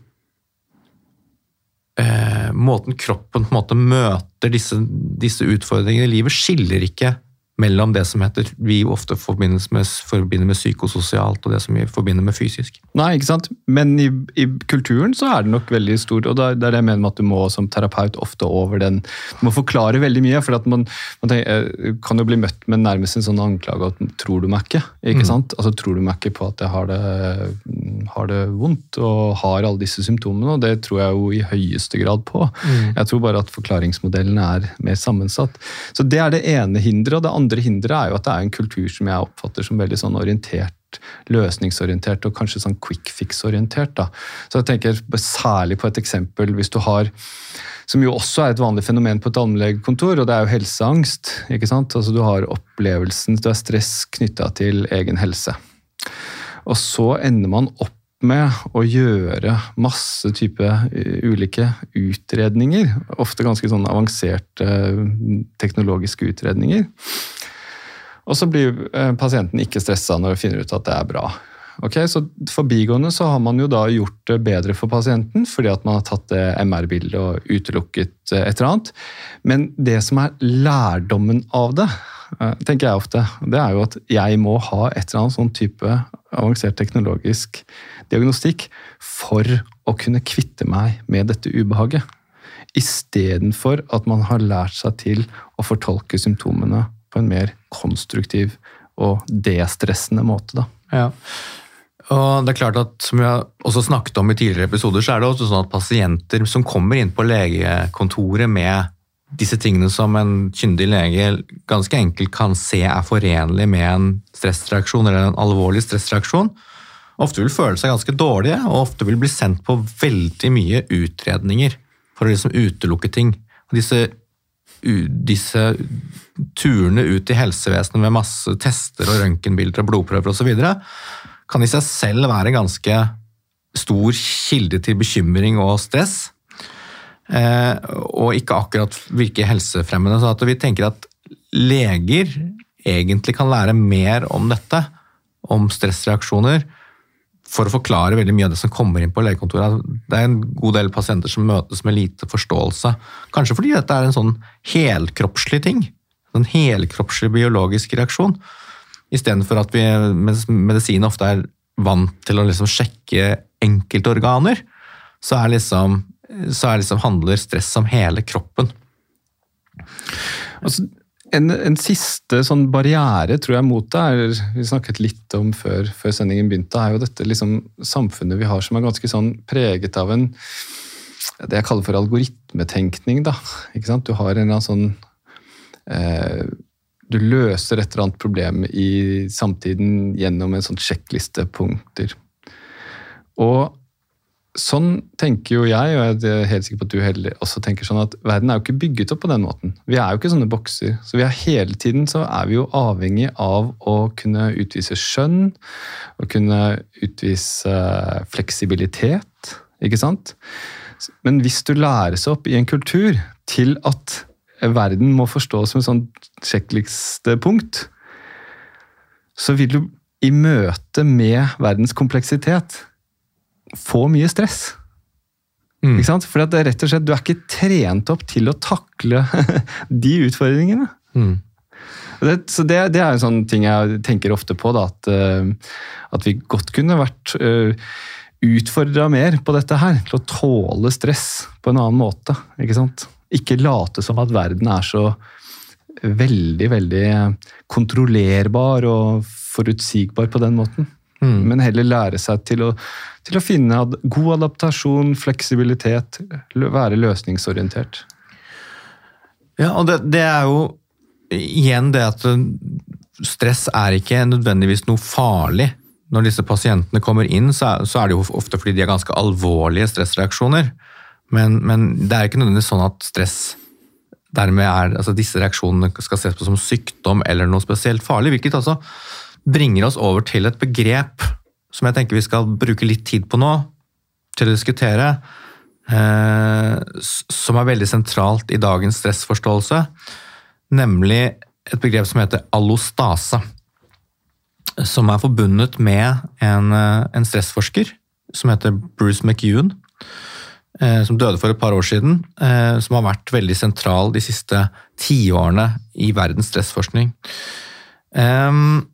eh, måten kroppen på en måte møter disse, disse utfordringene i livet, skiller ikke mellom det som heter, vi ofte forbinder med, forbinder med psykososialt, og det som vi forbinder med fysisk. Nei, ikke sant? Men i, i kulturen så er det nok veldig stor, og det er det jeg mener med at du må som terapeut ofte over den Du må forklare veldig mye, for at man, man tenker, eh, kan jo bli møtt med nærmest en sånn anklage at tror du meg ikke? ikke sant? Altså Tror du meg ikke på at jeg har det, har det vondt og har alle disse symptomene? Og det tror jeg jo i høyeste grad på. Jeg tror bare at forklaringsmodellen er mer sammensatt. Så det er det ene hinderet. Og det andre hinderet er jo at det er en kultur som jeg oppfatter som veldig sånn orientert løsningsorientert og kanskje sånn quick fix-orientert. Så jeg tenker Særlig på et eksempel hvis du har som jo også er et vanlig fenomen på et allmennlegekontor, og det er jo helseangst. ikke sant? Altså Du har opplevelsen, du har stress knytta til egen helse. Og så ender man opp med å gjøre masse type eh, ulike utredninger. Ofte ganske sånn avanserte teknologiske utredninger. Og så blir eh, pasienten ikke stressa når vi finner ut at det er bra. Ok, så Forbigående så har man jo da gjort det bedre for pasienten, fordi at man har tatt det MR-bildet og utelukket eh, et eller annet. Men det som er lærdommen av det, eh, tenker jeg ofte, det er jo at jeg må ha et eller annet sånn type avansert teknologisk diagnostikk for å kunne kvitte meg med dette ubehaget. Istedenfor at man har lært seg til å fortolke symptomene på en mer konstruktiv og destressende måte. Da. Ja. Og det er klart at, Som vi har også snakket om i tidligere episoder, så er det også sånn at pasienter som kommer inn på legekontoret med disse tingene som en kyndig lege ganske enkelt kan se er forenlig med en stressreaksjon eller en alvorlig stressreaksjon, ofte vil føle seg ganske dårlige, og ofte vil bli sendt på veldig mye utredninger for å liksom utelukke ting. Og disse, disse turene ut i helsevesenet med masse tester og røntgenbilder og blodprøver osv. kan i seg selv være ganske stor kilde til bekymring og stress. Eh, og ikke akkurat virke helsefremmende. Så at vi tenker at leger egentlig kan lære mer om dette, om stressreaksjoner, for å forklare veldig mye av det som kommer inn på legekontoret. Det er en god del pasienter som møtes med lite forståelse. Kanskje fordi dette er en sånn helkroppslig ting. En helkroppslig biologisk reaksjon. Istedenfor at vi, mens medisin ofte er vant til å liksom sjekke enkeltorganer, så, er liksom, så er liksom handler stress om hele kroppen. Altså, en, en, siste sånn barriere tror jeg mot det er, vi snakket litt om før, før sendingen begynte, er jo dette liksom, samfunnet vi har som er ganske sånn preget av en det jeg kaller for algoritmetenkning. da, ikke sant? Du har en eller annen sånn eh, Du løser et eller annet problem i samtiden gjennom en sånn sjekkliste punkter. Og Sånn tenker jo jeg, og jeg er helt sikker på at du heller også tenker sånn, at verden er jo ikke bygget opp på den måten. Vi er jo ikke sånne bokser. Så vi er hele tiden så er vi jo avhengig av å kunne utvise skjønn, å kunne utvise fleksibilitet, ikke sant? Men hvis du læres opp i en kultur til at verden må forstås som et sånt sjekklistepunkt, så vil du i møte med verdens kompleksitet få mye stress. Mm. Ikke sant? For det er rett og slett, du er ikke trent opp til å takle [laughs] de utfordringene. Mm. Det, så det, det, er en sånn ting jeg tenker ofte på, da, at, uh, at vi godt kunne vært eh, utfordra mer på dette her. Til å tåle stress på en annen måte. Ikke sant? Ikke late som at verden er så veldig, veldig kontrollerbar og forutsigbar på den måten. Mm. Men heller lære seg til å til å finne god adaptasjon, fleksibilitet, være løsningsorientert. Ja, og det, det, er jo igjen det at stress er ikke nødvendigvis noe farlig. Når disse pasientene kommer inn, så er, så er det jo ofte fordi de har ganske alvorlige stressreaksjoner. Men, men, det er ikke nødvendigvis sånn at stress dermed er, altså disse reaksjonene skal ses på som sykdom eller noe spesielt farlig. Hvilket altså bringer oss over til et begrep som jeg tenker vi skal bruke litt tid på nå, til å diskutere, eh, som er veldig sentralt i dagens stressforståelse, nemlig et begrep som heter allostase. Som er forbundet med en, eh, en stressforsker som heter Bruce McEwan. Eh, som døde for et par år siden. Som har vært veldig sentral de siste tiårene i verdens stressforskning. Um,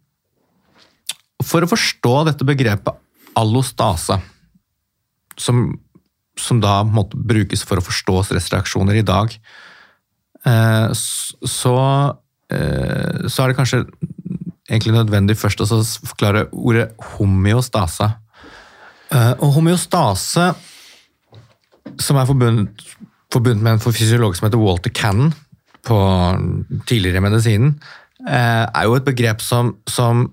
for å forstå dette begrepet allostase, som, som da måtte brukes for å forstå stressreaksjoner i dag, eh, så, eh, så er det kanskje egentlig nødvendig først å forklare ordet homeostase. Eh, og homeostase, som er forbundet, forbundet med en fysiolog som heter Walter Cannon på tidligere medisinen, er jo et begrep som, som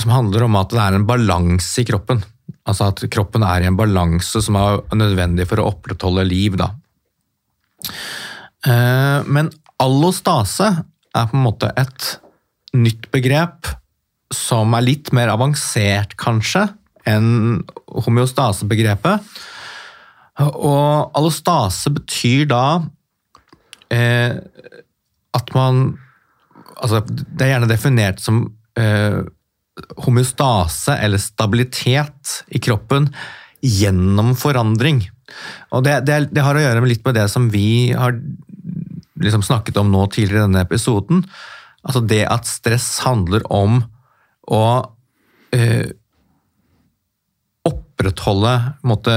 som handler om at det er en balanse i kroppen. Altså at kroppen er i en balanse som er nødvendig for å opprettholde liv. Da. Eh, men allostase er på en måte et nytt begrep som er litt mer avansert, kanskje, enn homeostasebegrepet. Og allostase betyr da eh, at man Altså, det er gjerne definert som eh, homeostase eller stabilitet i kroppen gjennom forandring. Og det, det, det, har å gjøre med litt med det som vi har liksom snakket om nå tidligere i denne episoden. Altså det at stress handler om å eh, opprettholde måte,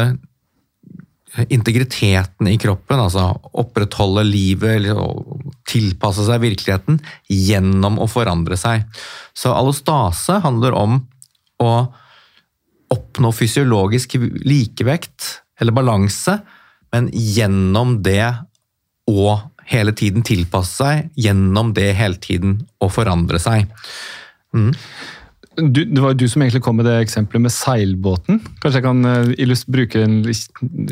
integriteten i kroppen, altså opprettholde livet tilpasse seg virkeligheten gjennom å forandre seg. Så allostase handler om å oppnå fysiologisk likevekt eller balanse, men gjennom det å hele tiden tilpasse seg, gjennom det hele tiden å forandre seg. Mm. Du, det var jo du som egentlig kom med det eksempelet med seilbåten. Kanskje jeg kan eh,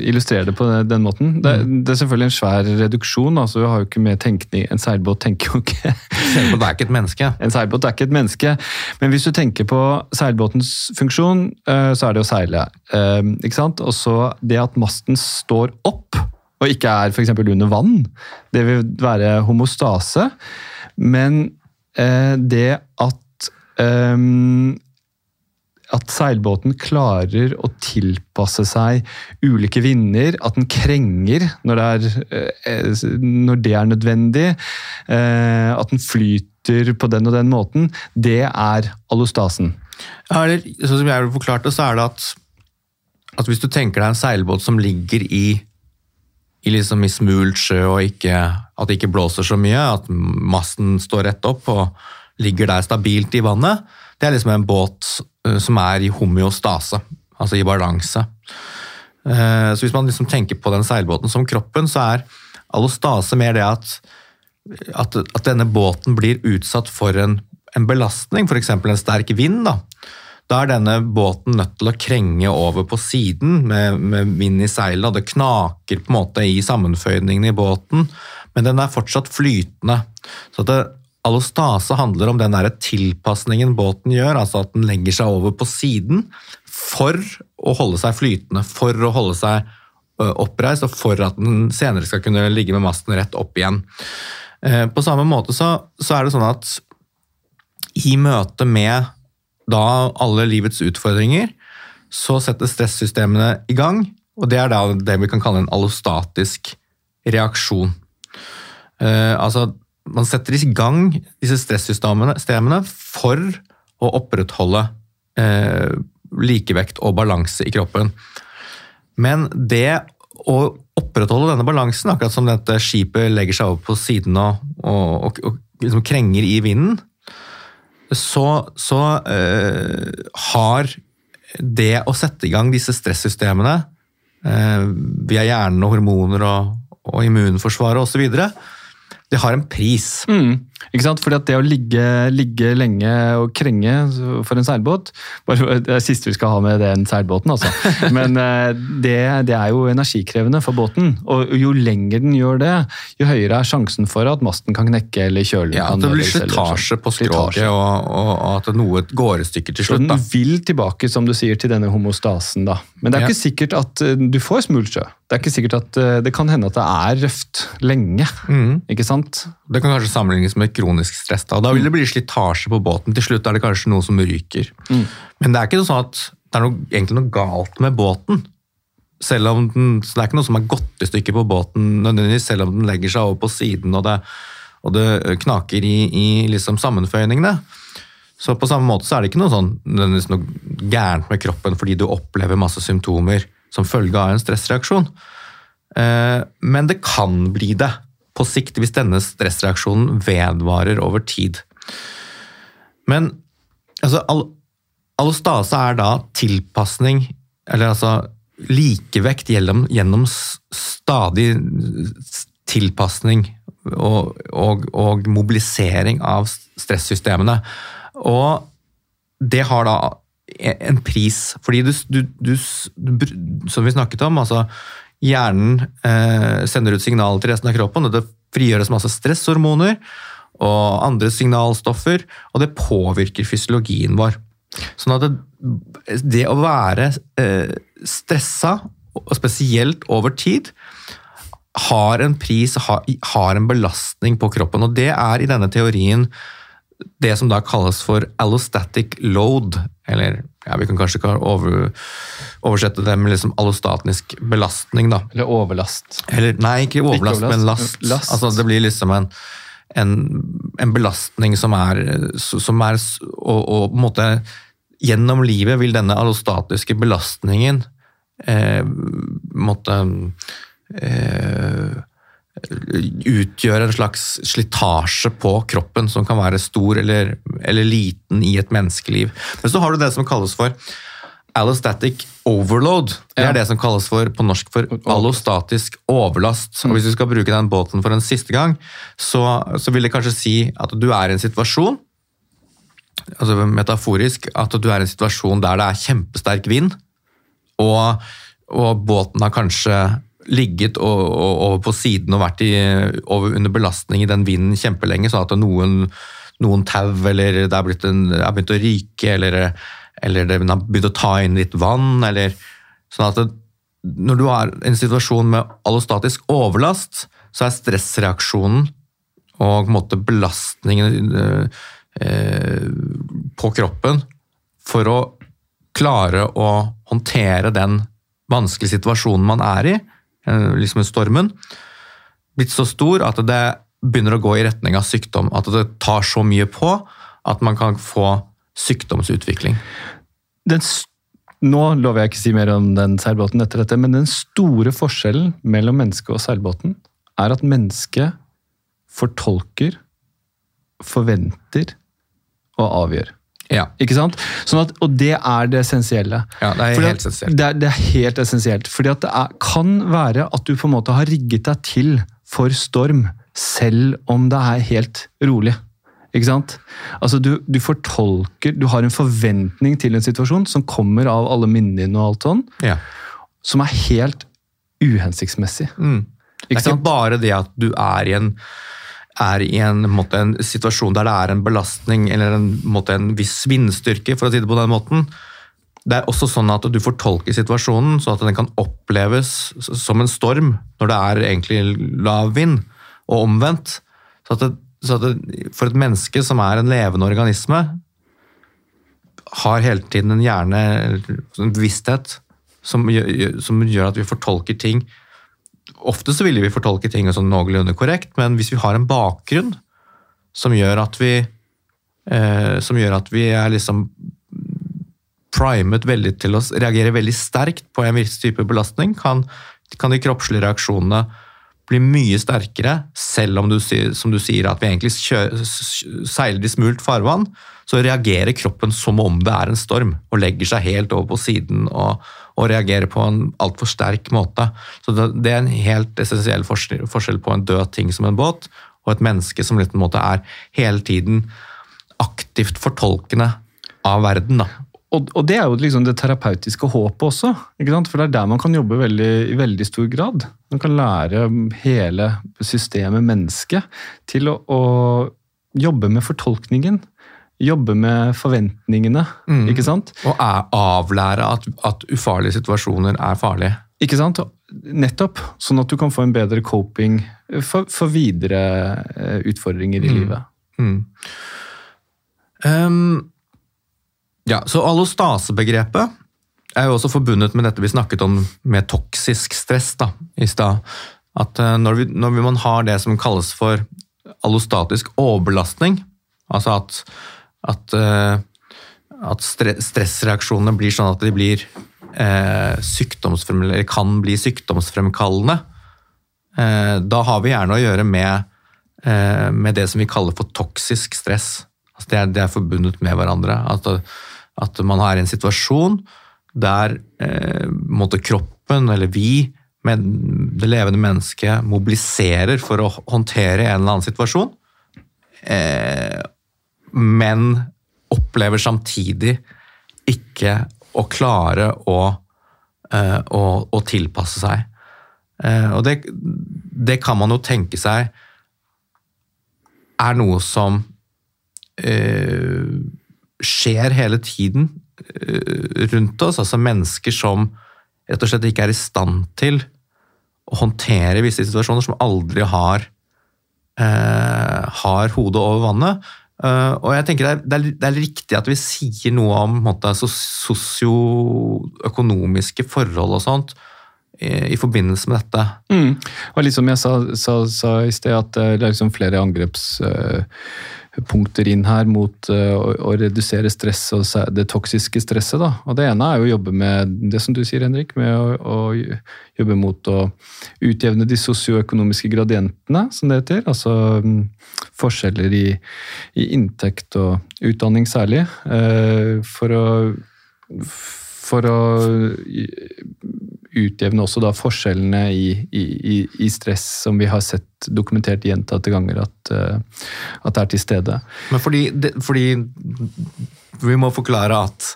illustrere det på den måten. Det, Mm. det er selvfølgelig en svær reduksjon. altså vi har jo ikke med tenkning En seilbåt tenker jo ikke Seilbåt er ikke et menneske. [laughs] En seilbåt er ikke et menneske. Men hvis du tenker på seilbåtens funksjon, eh, så er det å seile. eh, Ikke sant? Og så det at masten står opp, og ikke er f.eks. under vann, det vil være homostase. Men det at at seilbåten klarer å tilpasse seg ulike vinder, at den krenger når det er, eh, når det er nødvendig, eh, at den flyter på den og den måten, det er allostasen. Ja, eller, sånn som jeg forklarte, så er det at, at hvis du tenker deg en seilbåt som ligger i, i, liksom i smult sjø, og ikke, at det ikke blåser så mye, at masten står rett opp og ligger der stabilt i vannet, det er liksom en båt eh, som er i homeostase, altså i balanse. Eh, Så hvis man liksom tenker på den seilbåten som kroppen, så er allostase mer det at, at, at denne båten blir utsatt for en, en belastning, f.eks. en sterk vind. Da. da er denne båten nødt til å krenge over på siden med, med vind i seilet, det knaker på en måte i sammenføyningene i båten, men den er fortsatt flytende. Så at det, allostase handler om den der tilpasningen båten gjør, altså at den legger seg over på siden for å holde seg flytende, for å holde seg oppreist, og for at den senere skal kunne ligge med masten rett opp igjen. Eh, På samme måte så, så er det sånn at i møte med da alle livets utfordringer, så setter stresssystemene i gang, og det er da det vi kan kalle en allostatisk reaksjon. Eh, altså, man setter i gang disse stressystemene for å opprettholde eh, likevekt og balanse i kroppen. Men det å opprettholde denne balansen, akkurat som dette skipet legger seg over på siden og, og, og, og liksom krenger i vinden, så, så eh, har det å sette i gang disse stressystemene eh, via hjernen og hormoner og, og immunforsvaret osv., det har en pris. Mm. Ikke sant? Fordi at det å ligge, ligge lenge og krenge for en seilbåt bare, Det er siste vi skal ha med den seilbåten, altså. [laughs] Men eh, det, det er jo energikrevende for båten. Og jo lenger den gjør det, jo høyere er sjansen for at masten kan knekke eller kjølen Ja, kan At det blir ødelegges, slitasje på skroget, og, og, at noe går i stykker til Så slutt. den vil tilbake, som du sier, til denne homostasen. da. Men det er Ja. ikke sikkert at eh, du får smulsjø. Det er ikke sikkert at eh, det kan hende at det er røft lenge. Mm. ikke sant? Det kan kanskje sammenlignes med kronisk stress. Da, da vil det bli slitasje på båten. Til slutt er det kanskje noe som ryker. Men det er ikke sånn at det er noe, egentlig noe galt med båten. Selv om den, så det er ikke noe som er gått i stykker på båten, nødvendigvis, selv om den legger seg over på siden og det, og det knaker i, i liksom sammenføyningene. Så på samme måte så er det ikke noe, sånn, nødvendigvis noe gærent med kroppen fordi du opplever masse symptomer som følge av en stressreaksjon. Eh, Men det kan bli det på sikt hvis denne stressreaksjonen vedvarer over tid. Men altså, all, allostase er da tilpasning, eller altså likevekt gjennom, gjennom stadig tilpasning og, og, og mobilisering av stressystemene. Og det har da en pris, fordi du, du, du Som vi snakket om, altså hjernen eh, sender ut signaler til resten av kroppen, og det frigjøres masse stresshormoner og andre signalstoffer, og det påvirker fysiologien vår. Sånn at det, det å være eh, stressa, og spesielt over tid, har en pris, har, har en belastning på kroppen. Og det er i denne teorien det som da kalles for allostatic load, eller ja, vi kan kanskje over, oversette det med liksom allostatisk belastning, da. Eller overlast. Eller, nei, ikke overlast, overlast, men last. last. Altså, det blir liksom en, en, en belastning som er, som er og, og på en måte Gjennom livet vil denne allostatiske belastningen eh, måtte eh, utgjøre en slags slitasje på kroppen som kan være stor eller, eller liten i et menneskeliv. Men så har du det som kalles for allostatic overload. Det er det som kalles for, på norsk for allostatisk overlast. Og hvis du skal bruke den båten for en siste gang, så, så vil det kanskje si at du er i en situasjon altså metaforisk, at du er i en situasjon der det er kjempesterk vind, og, og båten har kanskje ligget over på siden og vært i, over, under belastning i den vinden kjempelenge, sånn at noen, noen tau eller det er, en, er begynt å ryke, eller, eller det har begynt å ta inn litt vann, eller sånn at det, når du har en situasjon med allostatisk overlast, så er stressreaksjonen og måte belastningen eh, på kroppen for å klare å håndtere den vanskelige situasjonen man er i, Eh, liksom stormen, blitt så stor at det begynner å gå i retning av sykdom. At det tar så mye på at man kan få sykdomsutvikling. Den, nå lover jeg ikke å si mer om den seilbåten etter dette, men den store forskjellen mellom mennesket og seilbåten er at mennesket fortolker, forventer og avgjør. Ja. Ikke sant? Sånn at, og det er det essensielle. Ja, Det er Fordi helt essensielt. Det det er helt essensielt. Fordi at det er, kan være at du på en måte har rigget deg til for storm, selv om det er helt rolig. Ikke sant? Altså du, du fortolker Du har en forventning til en situasjon som kommer av alle minnene dine og alt sånn, Ja. som er helt uhensiktsmessig. Mm. Det er Ikke sant? bare det at du er i en, er i en, måte, en situasjon der det er en belastning eller en, måte, en viss vindstyrke, for å si det på den måten. Det er også sånn at du fortolker situasjonen sånn at den kan oppleves som en storm når det er egentlig lav vind, og omvendt. Så at, det, så for et menneske som er en levende organisme, har hele tiden en hjerne, en bevissthet, som gjør, som gjør at vi fortolker ting. Ofte så ville vi fortolke ting sånn noenlunde korrekt, men hvis vi har en bakgrunn som gjør at vi eh, gjør at vi er liksom primet veldig til å reagere veldig sterkt på en viss type belastning, kan, kan de kroppslige reaksjonene bli mye sterkere, selv om du, som du sier at vi egentlig kjører, seiler i smult farvann, så reagerer kroppen som om det er en storm, og legger seg helt over på siden og, og reagerer på en altfor sterk måte. Så det, det, er en helt essensiell forskjell, forskjell på en død ting som en båt, og et menneske som litt, en måte er hele tiden aktivt fortolkende av verden. da. Og, og, det er jo liksom det terapeutiske håpet også. ikke sant? For det er der man kan jobbe veldig, i veldig stor grad. Man kan lære hele systemet menneske til å, å jobbe med fortolkningen. Jobbe med forventningene, mm. ikke sant? Og avlære at, at, ufarlige situasjoner er farlige. Ikke sant? Nettopp. Sånn at du kan få en bedre coping for, for videre eh, utfordringer i mm. livet. Mm. Um, ja, så Allostasebegrepet er jo også forbundet med dette vi snakket om med toksisk stress da, i stad. At eh, når, vi, når man har det som kalles for allostatisk overbelastning, altså at, at, eh, at stressreaksjonene blir sånn at de blir eh, eller kan bli sykdomsfremkallende, eh, da har vi gjerne å gjøre med, eh, med det som vi kaller for toksisk stress. Altså det, er, det er forbundet med hverandre. At, at man har en situasjon der eh, kroppen, eller vi, med det levende mennesket, mobiliserer for å håndtere en eller annen situasjon, eh, men opplever samtidig ikke å klare å, eh, å, å tilpasse seg. Eh, og det, det, kan man jo tenke seg er noe som eh, skjer hele tiden rundt oss. Altså mennesker som rett og slett ikke er i stand til å håndtere visse situasjoner, som aldri har, eh, har hodet over vannet. Uh, og jeg tenker det er, det, er, det er, riktig at vi sier noe om sosioøkonomiske forhold og sånt i, forbindelse med dette. Mm. Og liksom jeg sa, sa, sa i sted, at det er liksom flere angreps... Uh, punkter inn her mot uh, å, å, redusere stress og det toksiske stresset. Da. Og Det ene er jo å jobbe med det som du sier, Henrik, med å, å jobbe mot å utjevne de sosioøkonomiske gradientene, som det heter. Altså um, forskjeller i, i, inntekt og utdanning særlig. Uh, for å, for å utjevne også da forskjellene i, i, i, stress, som vi har sett dokumentert gjentatte ganger at, at det er til stede. Men fordi, fordi vi må forklare at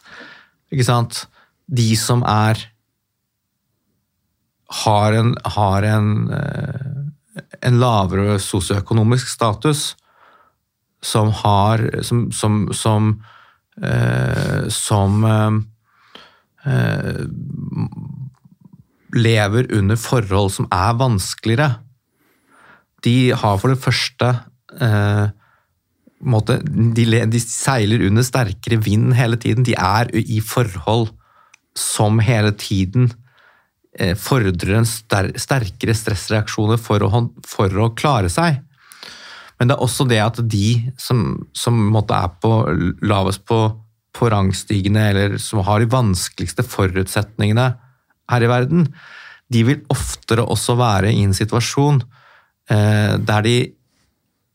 ikke sant, de som er har en, har en, uh, en lavere sosioøkonomisk status, som har som, som, som, uh, som Eh, lever under forhold som er vanskeligere. De har for det første eh, måte, de, de, seiler under sterkere vind hele tiden. De er i forhold som hele tiden eh, fordrer en ster, sterkere stressreaksjoner for å, for å, klare seg. Men det er også det at de som, som måte, er på lavest på på rangstigene, eller som har de vanskeligste forutsetningene her i verden, de vil oftere også være i en situasjon eh, der de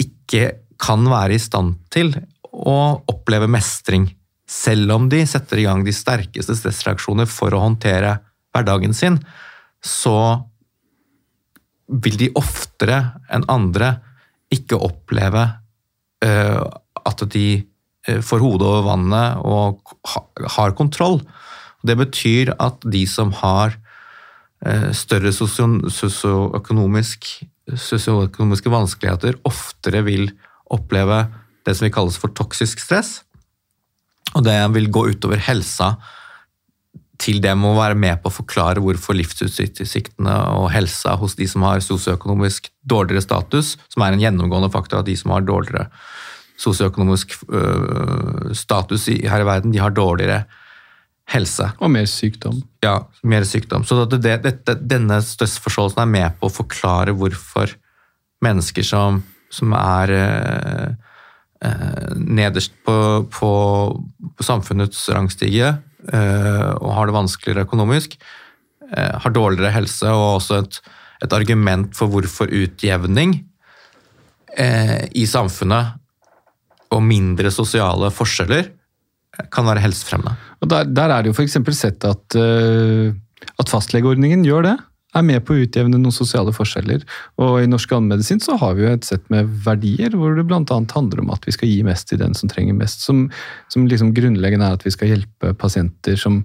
ikke kan være i stand til å oppleve mestring, selv om de setter i gang de sterkeste stressreaksjoner for å håndtere hverdagen sin, så vil de oftere enn andre ikke oppleve uh, at de Eh, får hodet over vannet og har kontroll. Det betyr at de som har eh, større sosioøkonomiske vanskeligheter, oftere vil oppleve det som vil kalles for toksisk stress. Og det vil gå utover helsa til det må være med på å forklare hvorfor livsutsiktene og helsa hos de som har sosioøkonomisk dårligere status, som er en gjennomgående faktor at de som har dårligere sosioøkonomisk øh, status her i verden, de har dårligere helse. Og mer sykdom. Ja, mer sykdom. Så det, det, denne stressforståelsen er med på å forklare hvorfor mennesker som, som er eh, eh, nederst på, på, på, samfunnets rangstige eh, og har det vanskeligere økonomisk, øh, har dårligere helse, og også et, et argument for hvorfor utjevning øh, i samfunnet og mindre sosiale forskjeller kan være helsefremmende. Og Der, der er det jo f.eks. sett at, uh, at fastlegeordningen gjør det. Er med på å utjevne noen sosiale forskjeller. Og i norsk allmedisin så har vi jo et sett med verdier hvor det bl.a. handler om at vi skal gi mest til den som trenger mest. Som, som liksom grunnleggende er at vi skal hjelpe pasienter som,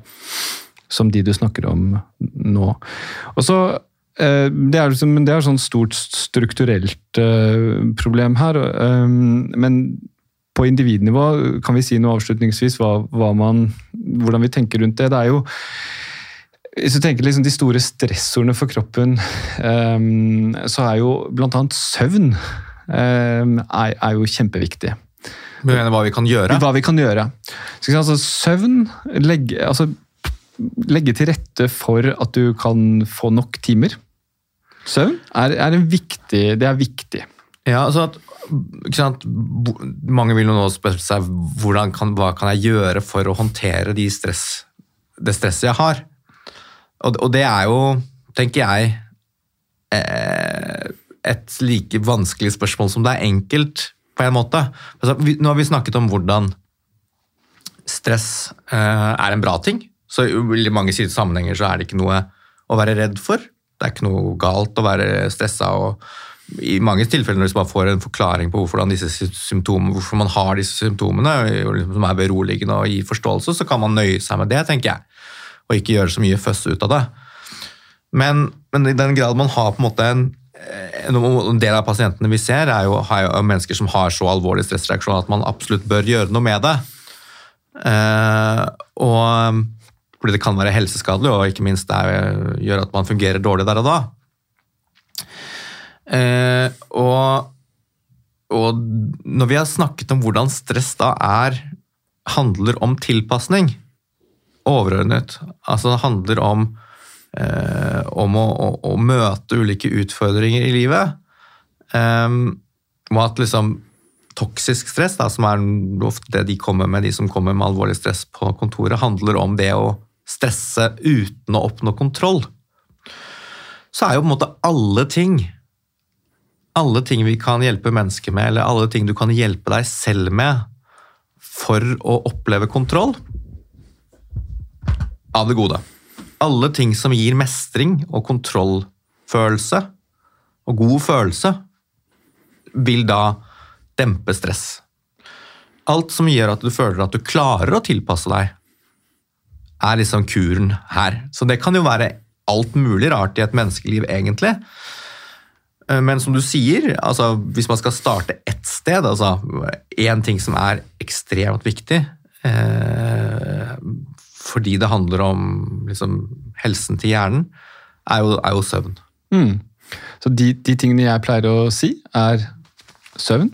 som de du snakker om nå. Og så eh, det er, liksom, det er sånn stort strukturelt uh, problem her. Men på individnivå, kan vi si noe avslutningsvis hva, hva man, hvordan vi tenker rundt det? Det er jo hvis du tenker liksom de store stressordene for kroppen, um, så er jo bl.a. søvn um, er, er, jo kjempeviktig. Du mener hva vi kan gjøre? Hva vi kan gjøre. Så, altså, søvn legge, altså, legge til rette for at du kan få nok timer. Søvn er, er, viktig, det er viktig. Ja, altså at mange vil jo nå spørre seg kan, hva kan jeg gjøre for å håndtere de stress, det stresset jeg har. Og, og, det er jo, tenker jeg, eh, et like vanskelig spørsmål som det er enkelt, på en måte. Altså, vi, nå har vi snakket om hvordan stress eh, er en bra ting. Så i mange sammenhenger så er det ikke noe å være redd for. Det er ikke noe galt å være stressa og i mange tilfeller når man får en forklaring på hvorfor, hvorfor man har disse symptomene, liksom som er beroligende og gir forståelse, så kan man nøye seg med det, tenker jeg. Og ikke gjøre så mye føss ut av det. Men, men, i den grad man har på en måte en, en del av pasientene vi ser, er jo, er jo mennesker som har så alvorlig stressreaksjon at man absolutt bør gjøre noe med det. Eh, og fordi det kan være helseskadelig, og ikke minst det gjør at man fungerer dårlig der og da. Eh, og, og, når vi har snakket om hvordan stress da er handler om tilpasning, overordnet, altså det handler om, eh, om å, å, å, møte ulike utfordringer i livet, eh, og at liksom toksisk stress, da, som er ofte det de kommer med, de som kommer med alvorlig stress på kontoret, handler om det å stresse uten å oppnå kontroll. Så er jo på en måte alle ting alle ting vi kan hjelpe mennesker med, eller alle ting du kan hjelpe deg selv med for å oppleve kontroll av det gode. alle ting som gir mestring og kontrollfølelse og god følelse, vil da dempe stress. Alt som gjør at du føler at du klarer å tilpasse deg, er liksom kuren her. Så det kan jo være alt mulig rart i et menneskeliv, egentlig. Eh, Men som du sier, altså, hvis man skal starte ett sted, altså én ting som er ekstremt viktig eh, fordi det handler om liksom, helsen til hjernen, er jo, er jo søvn. Mm. Så de, de tingene jeg pleier å si, er søvn,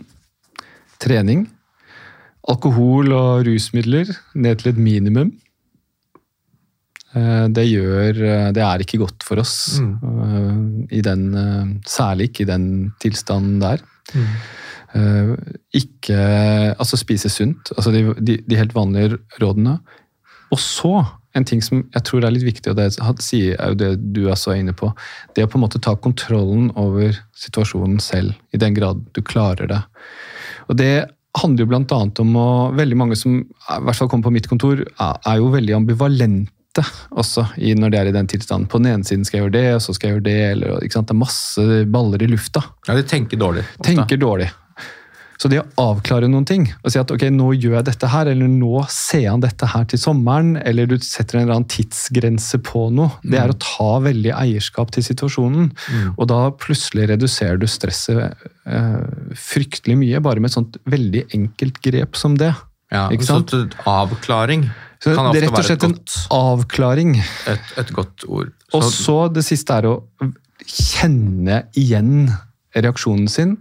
trening, alkohol og rusmidler ned til et minimum. Eh, Det gjør eh, Det er ikke godt for oss, Mm. i den, eh, særlig ikke i den tilstanden der. Mm. Ikke Altså spise sunt, altså de, de, de helt vanlige rådene. Og så, en ting som jeg tror er litt viktig, og det sier er jo det du også er inne på, det å på en måte ta kontrollen over situasjonen selv, i den grad du klarer det. Og det handler jo annet om å Veldig mange som i hvert fall kommer på mitt kontor, er, er jo veldig ambivalente også i, når de er i den tilstanden. På den ene siden skal jeg gjøre det, og så skal jeg gjøre det. Eller? Det er masse baller i lufta. Ja, de tenker dårlig. ofte. Tenker dårlig. Så det å avklare noen ting, og si at ok, nå gjør jeg dette her, eller nå ser jeg dette her til sommeren, eller du setter en eller annen tidsgrense på noe, det er å ta veldig eierskap til situasjonen. Og da plutselig reduserer du stresset eh, fryktelig mye, bare med et sånt veldig enkelt grep som det. Ja, Ikke sant? Så avklaring Så det er rett og slett en godt, avklaring. et, et godt ord. Og Så- så det siste er å kjenne igjen reaksjonen sin.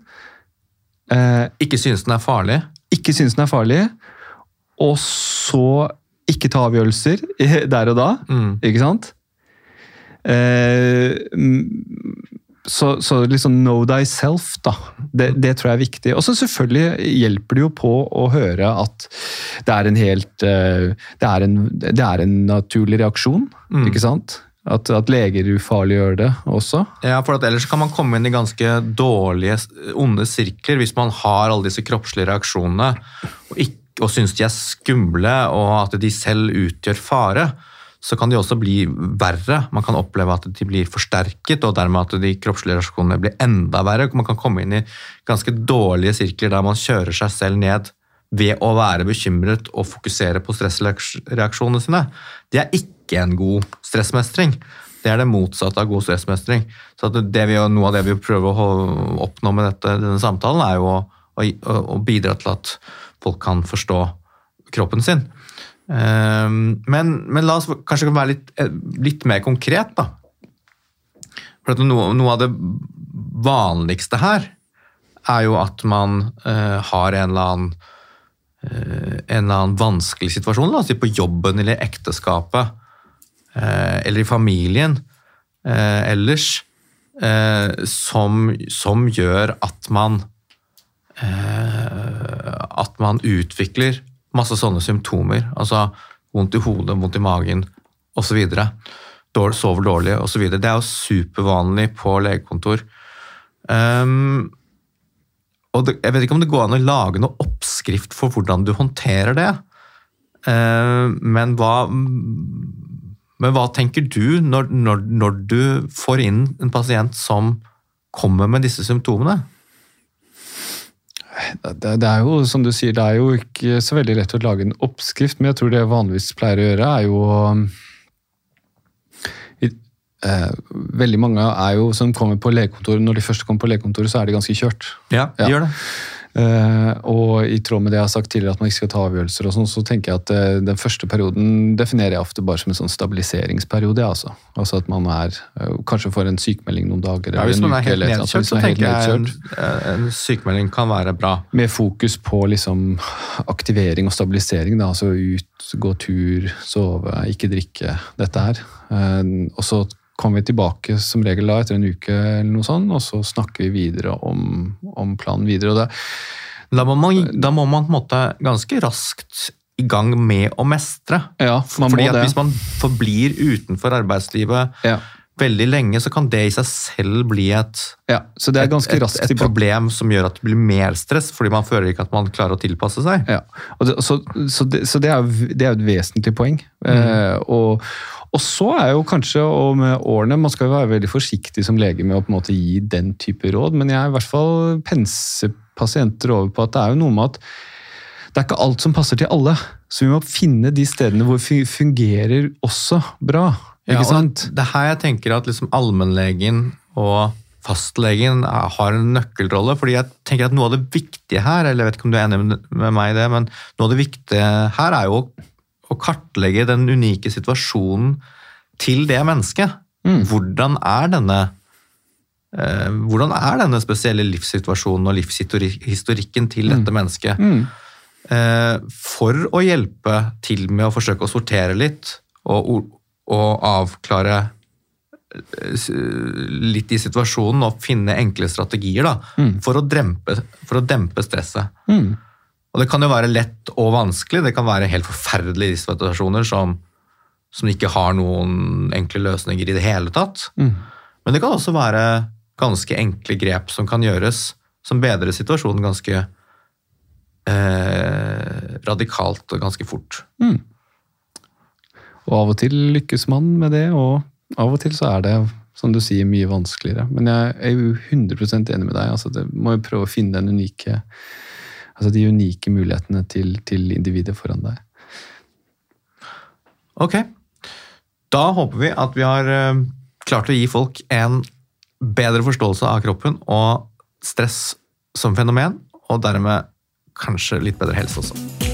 Eh, ikke synes den er farlig. ikke synes den er farlig, og så ikke ta avgjørelser der og da. Mm. Ikke sant? Eh, så, så liksom know thyself, da. Det, det tror jeg er viktig. Og så selvfølgelig hjelper det jo på å høre at det er en helt eh, Det er en, det er en naturlig reaksjon, Mm. ikke sant? At, at leger ufarliggjør det også. Ja, for at ellers kan man komme inn i ganske dårlige, onde sirkler hvis man har alle disse kroppslige reaksjonene og, ikke, og syns de er skumle og at de selv utgjør fare. Så kan de også bli verre. Man kan oppleve at de blir forsterket, og dermed at de kroppslige reaksjonene blir enda verre. Man kan komme inn i ganske dårlige sirkler der man kjører seg selv ned ved å være bekymret og fokusere på stressreaksjonene sine. Det er ikke en god stressmestring. Det er det motsatte av god stressmestring. Så vi, noe av det vi prøver å oppnå med dette, denne samtalen, er jo å, å, å bidra til at folk kan forstå kroppen sin. Ehm, Men, men la oss kanskje være litt, eh, litt mer konkret, da. For noe, noe av det vanligste her er jo at man uh, har en eller annen uh, en eller annen vanskelig situasjon, la oss si på jobben eller ekteskapet, uh, eller i familien ellers, som, som gjør at man at man utvikler masse sånne symptomer, altså vondt i hodet, vondt i magen osv. Dårlig, sover dårlig osv. Det er jo supervanlig på legekontor. Um, og det, jeg vet ikke om det går an å lage noe oppskrift for hvordan du håndterer det. Eh, men, hva, men hva tenker du når, når, når du får inn en pasient som kommer med disse symptomene? Det, det er jo, som du sier, det er jo ikke så veldig lett å lage en oppskrift, men jeg tror det jeg vanligvis pleier å gjøre, er jo i, eh, Veldig mange er jo som kommer på legekontoret, når de først kommer på legekontoret, så er de ganske kjørt. Ja, Ja. gjør det. Eh, og i tråd med det jeg har sagt tidligere, at man ikke skal ta avgjørelser, og sånn, så tenker jeg at eh, den første perioden definerer jeg ofte bare som en sånn stabiliseringsperiode. ja, Altså. altså at man er eh, kanskje får en sykemelding noen dager eller hvis en uke. helt eller nedkjørt, hvis man er helt tenker jeg en, nedkjørt. en sykemelding kan være bra. Med fokus på liksom aktivering og stabilisering. Da. Altså ut, gå tur, sove, ikke drikke. Dette her. Og så kommer vi tilbake som regel da etter en uke, eller noe sånt, og så snakker vi videre om, om planen videre. og det Da må, man, da må man på en måte ganske raskt i gang med å mestre. Ja, man Fordi at det. Hvis man forblir utenfor arbeidslivet Ja. veldig lenge, så kan det i seg selv bli et, ja, så det er et, raskt et, et problem som gjør at det blir mer stress, fordi man føler ikke at man klarer å tilpasse seg. Ja, og det, så, så, det, så det, er, det er jo et vesentlig poeng. Mm. Eh, og, Og så er jo kanskje, og med årene, man skal jo være veldig forsiktig som lege med å på en måte gi den type råd, men jeg er i hvert fall penser pasienter over på at det er jo noe med at det er ikke alt som passer til alle. Så vi må finne de stedene hvor det fungerer også bra. Ja, ikke og sant? Det er her jeg tenker at liksom allmennlegen og fastlegen har en nøkkelrolle. fordi jeg tenker at noe av det viktige her, eller jeg vet ikke om du er enig med- med meg i det, men noe av det viktige her er jo å, å kartlegge den unike situasjonen til det mennesket. Mm. Hvordan er denne eh, hvordan er denne spesielle livssituasjonen og livshistorikken til dette mennesket? Mm. eh, for å hjelpe til med å forsøke å sortere litt og, og avklare eh, litt i situasjonen og finne enkle strategier da, for, å dempe, for å dempe stresset. Og det kan jo være lett og vanskelig, det kan være helt forferdelige situasjoner som, som ikke har noen enkle løsninger i det hele tatt. Mm. Men det kan også være ganske enkle grep som kan gjøres, som bedrer situasjonen ganske eh, radikalt og ganske fort. Mm. Og av og til lykkes man med det, og av og til så er det, som du sier, mye vanskeligere. Men jeg er jo 100 enig med deg. altså det må jo prøve å finne den unike, altså de unike mulighetene til, til individet foran deg. Ok, da håper vi at vi har eh, klart å gi folk en bedre forståelse av kroppen og stress som fenomen, og dermed kanskje litt bedre helse også.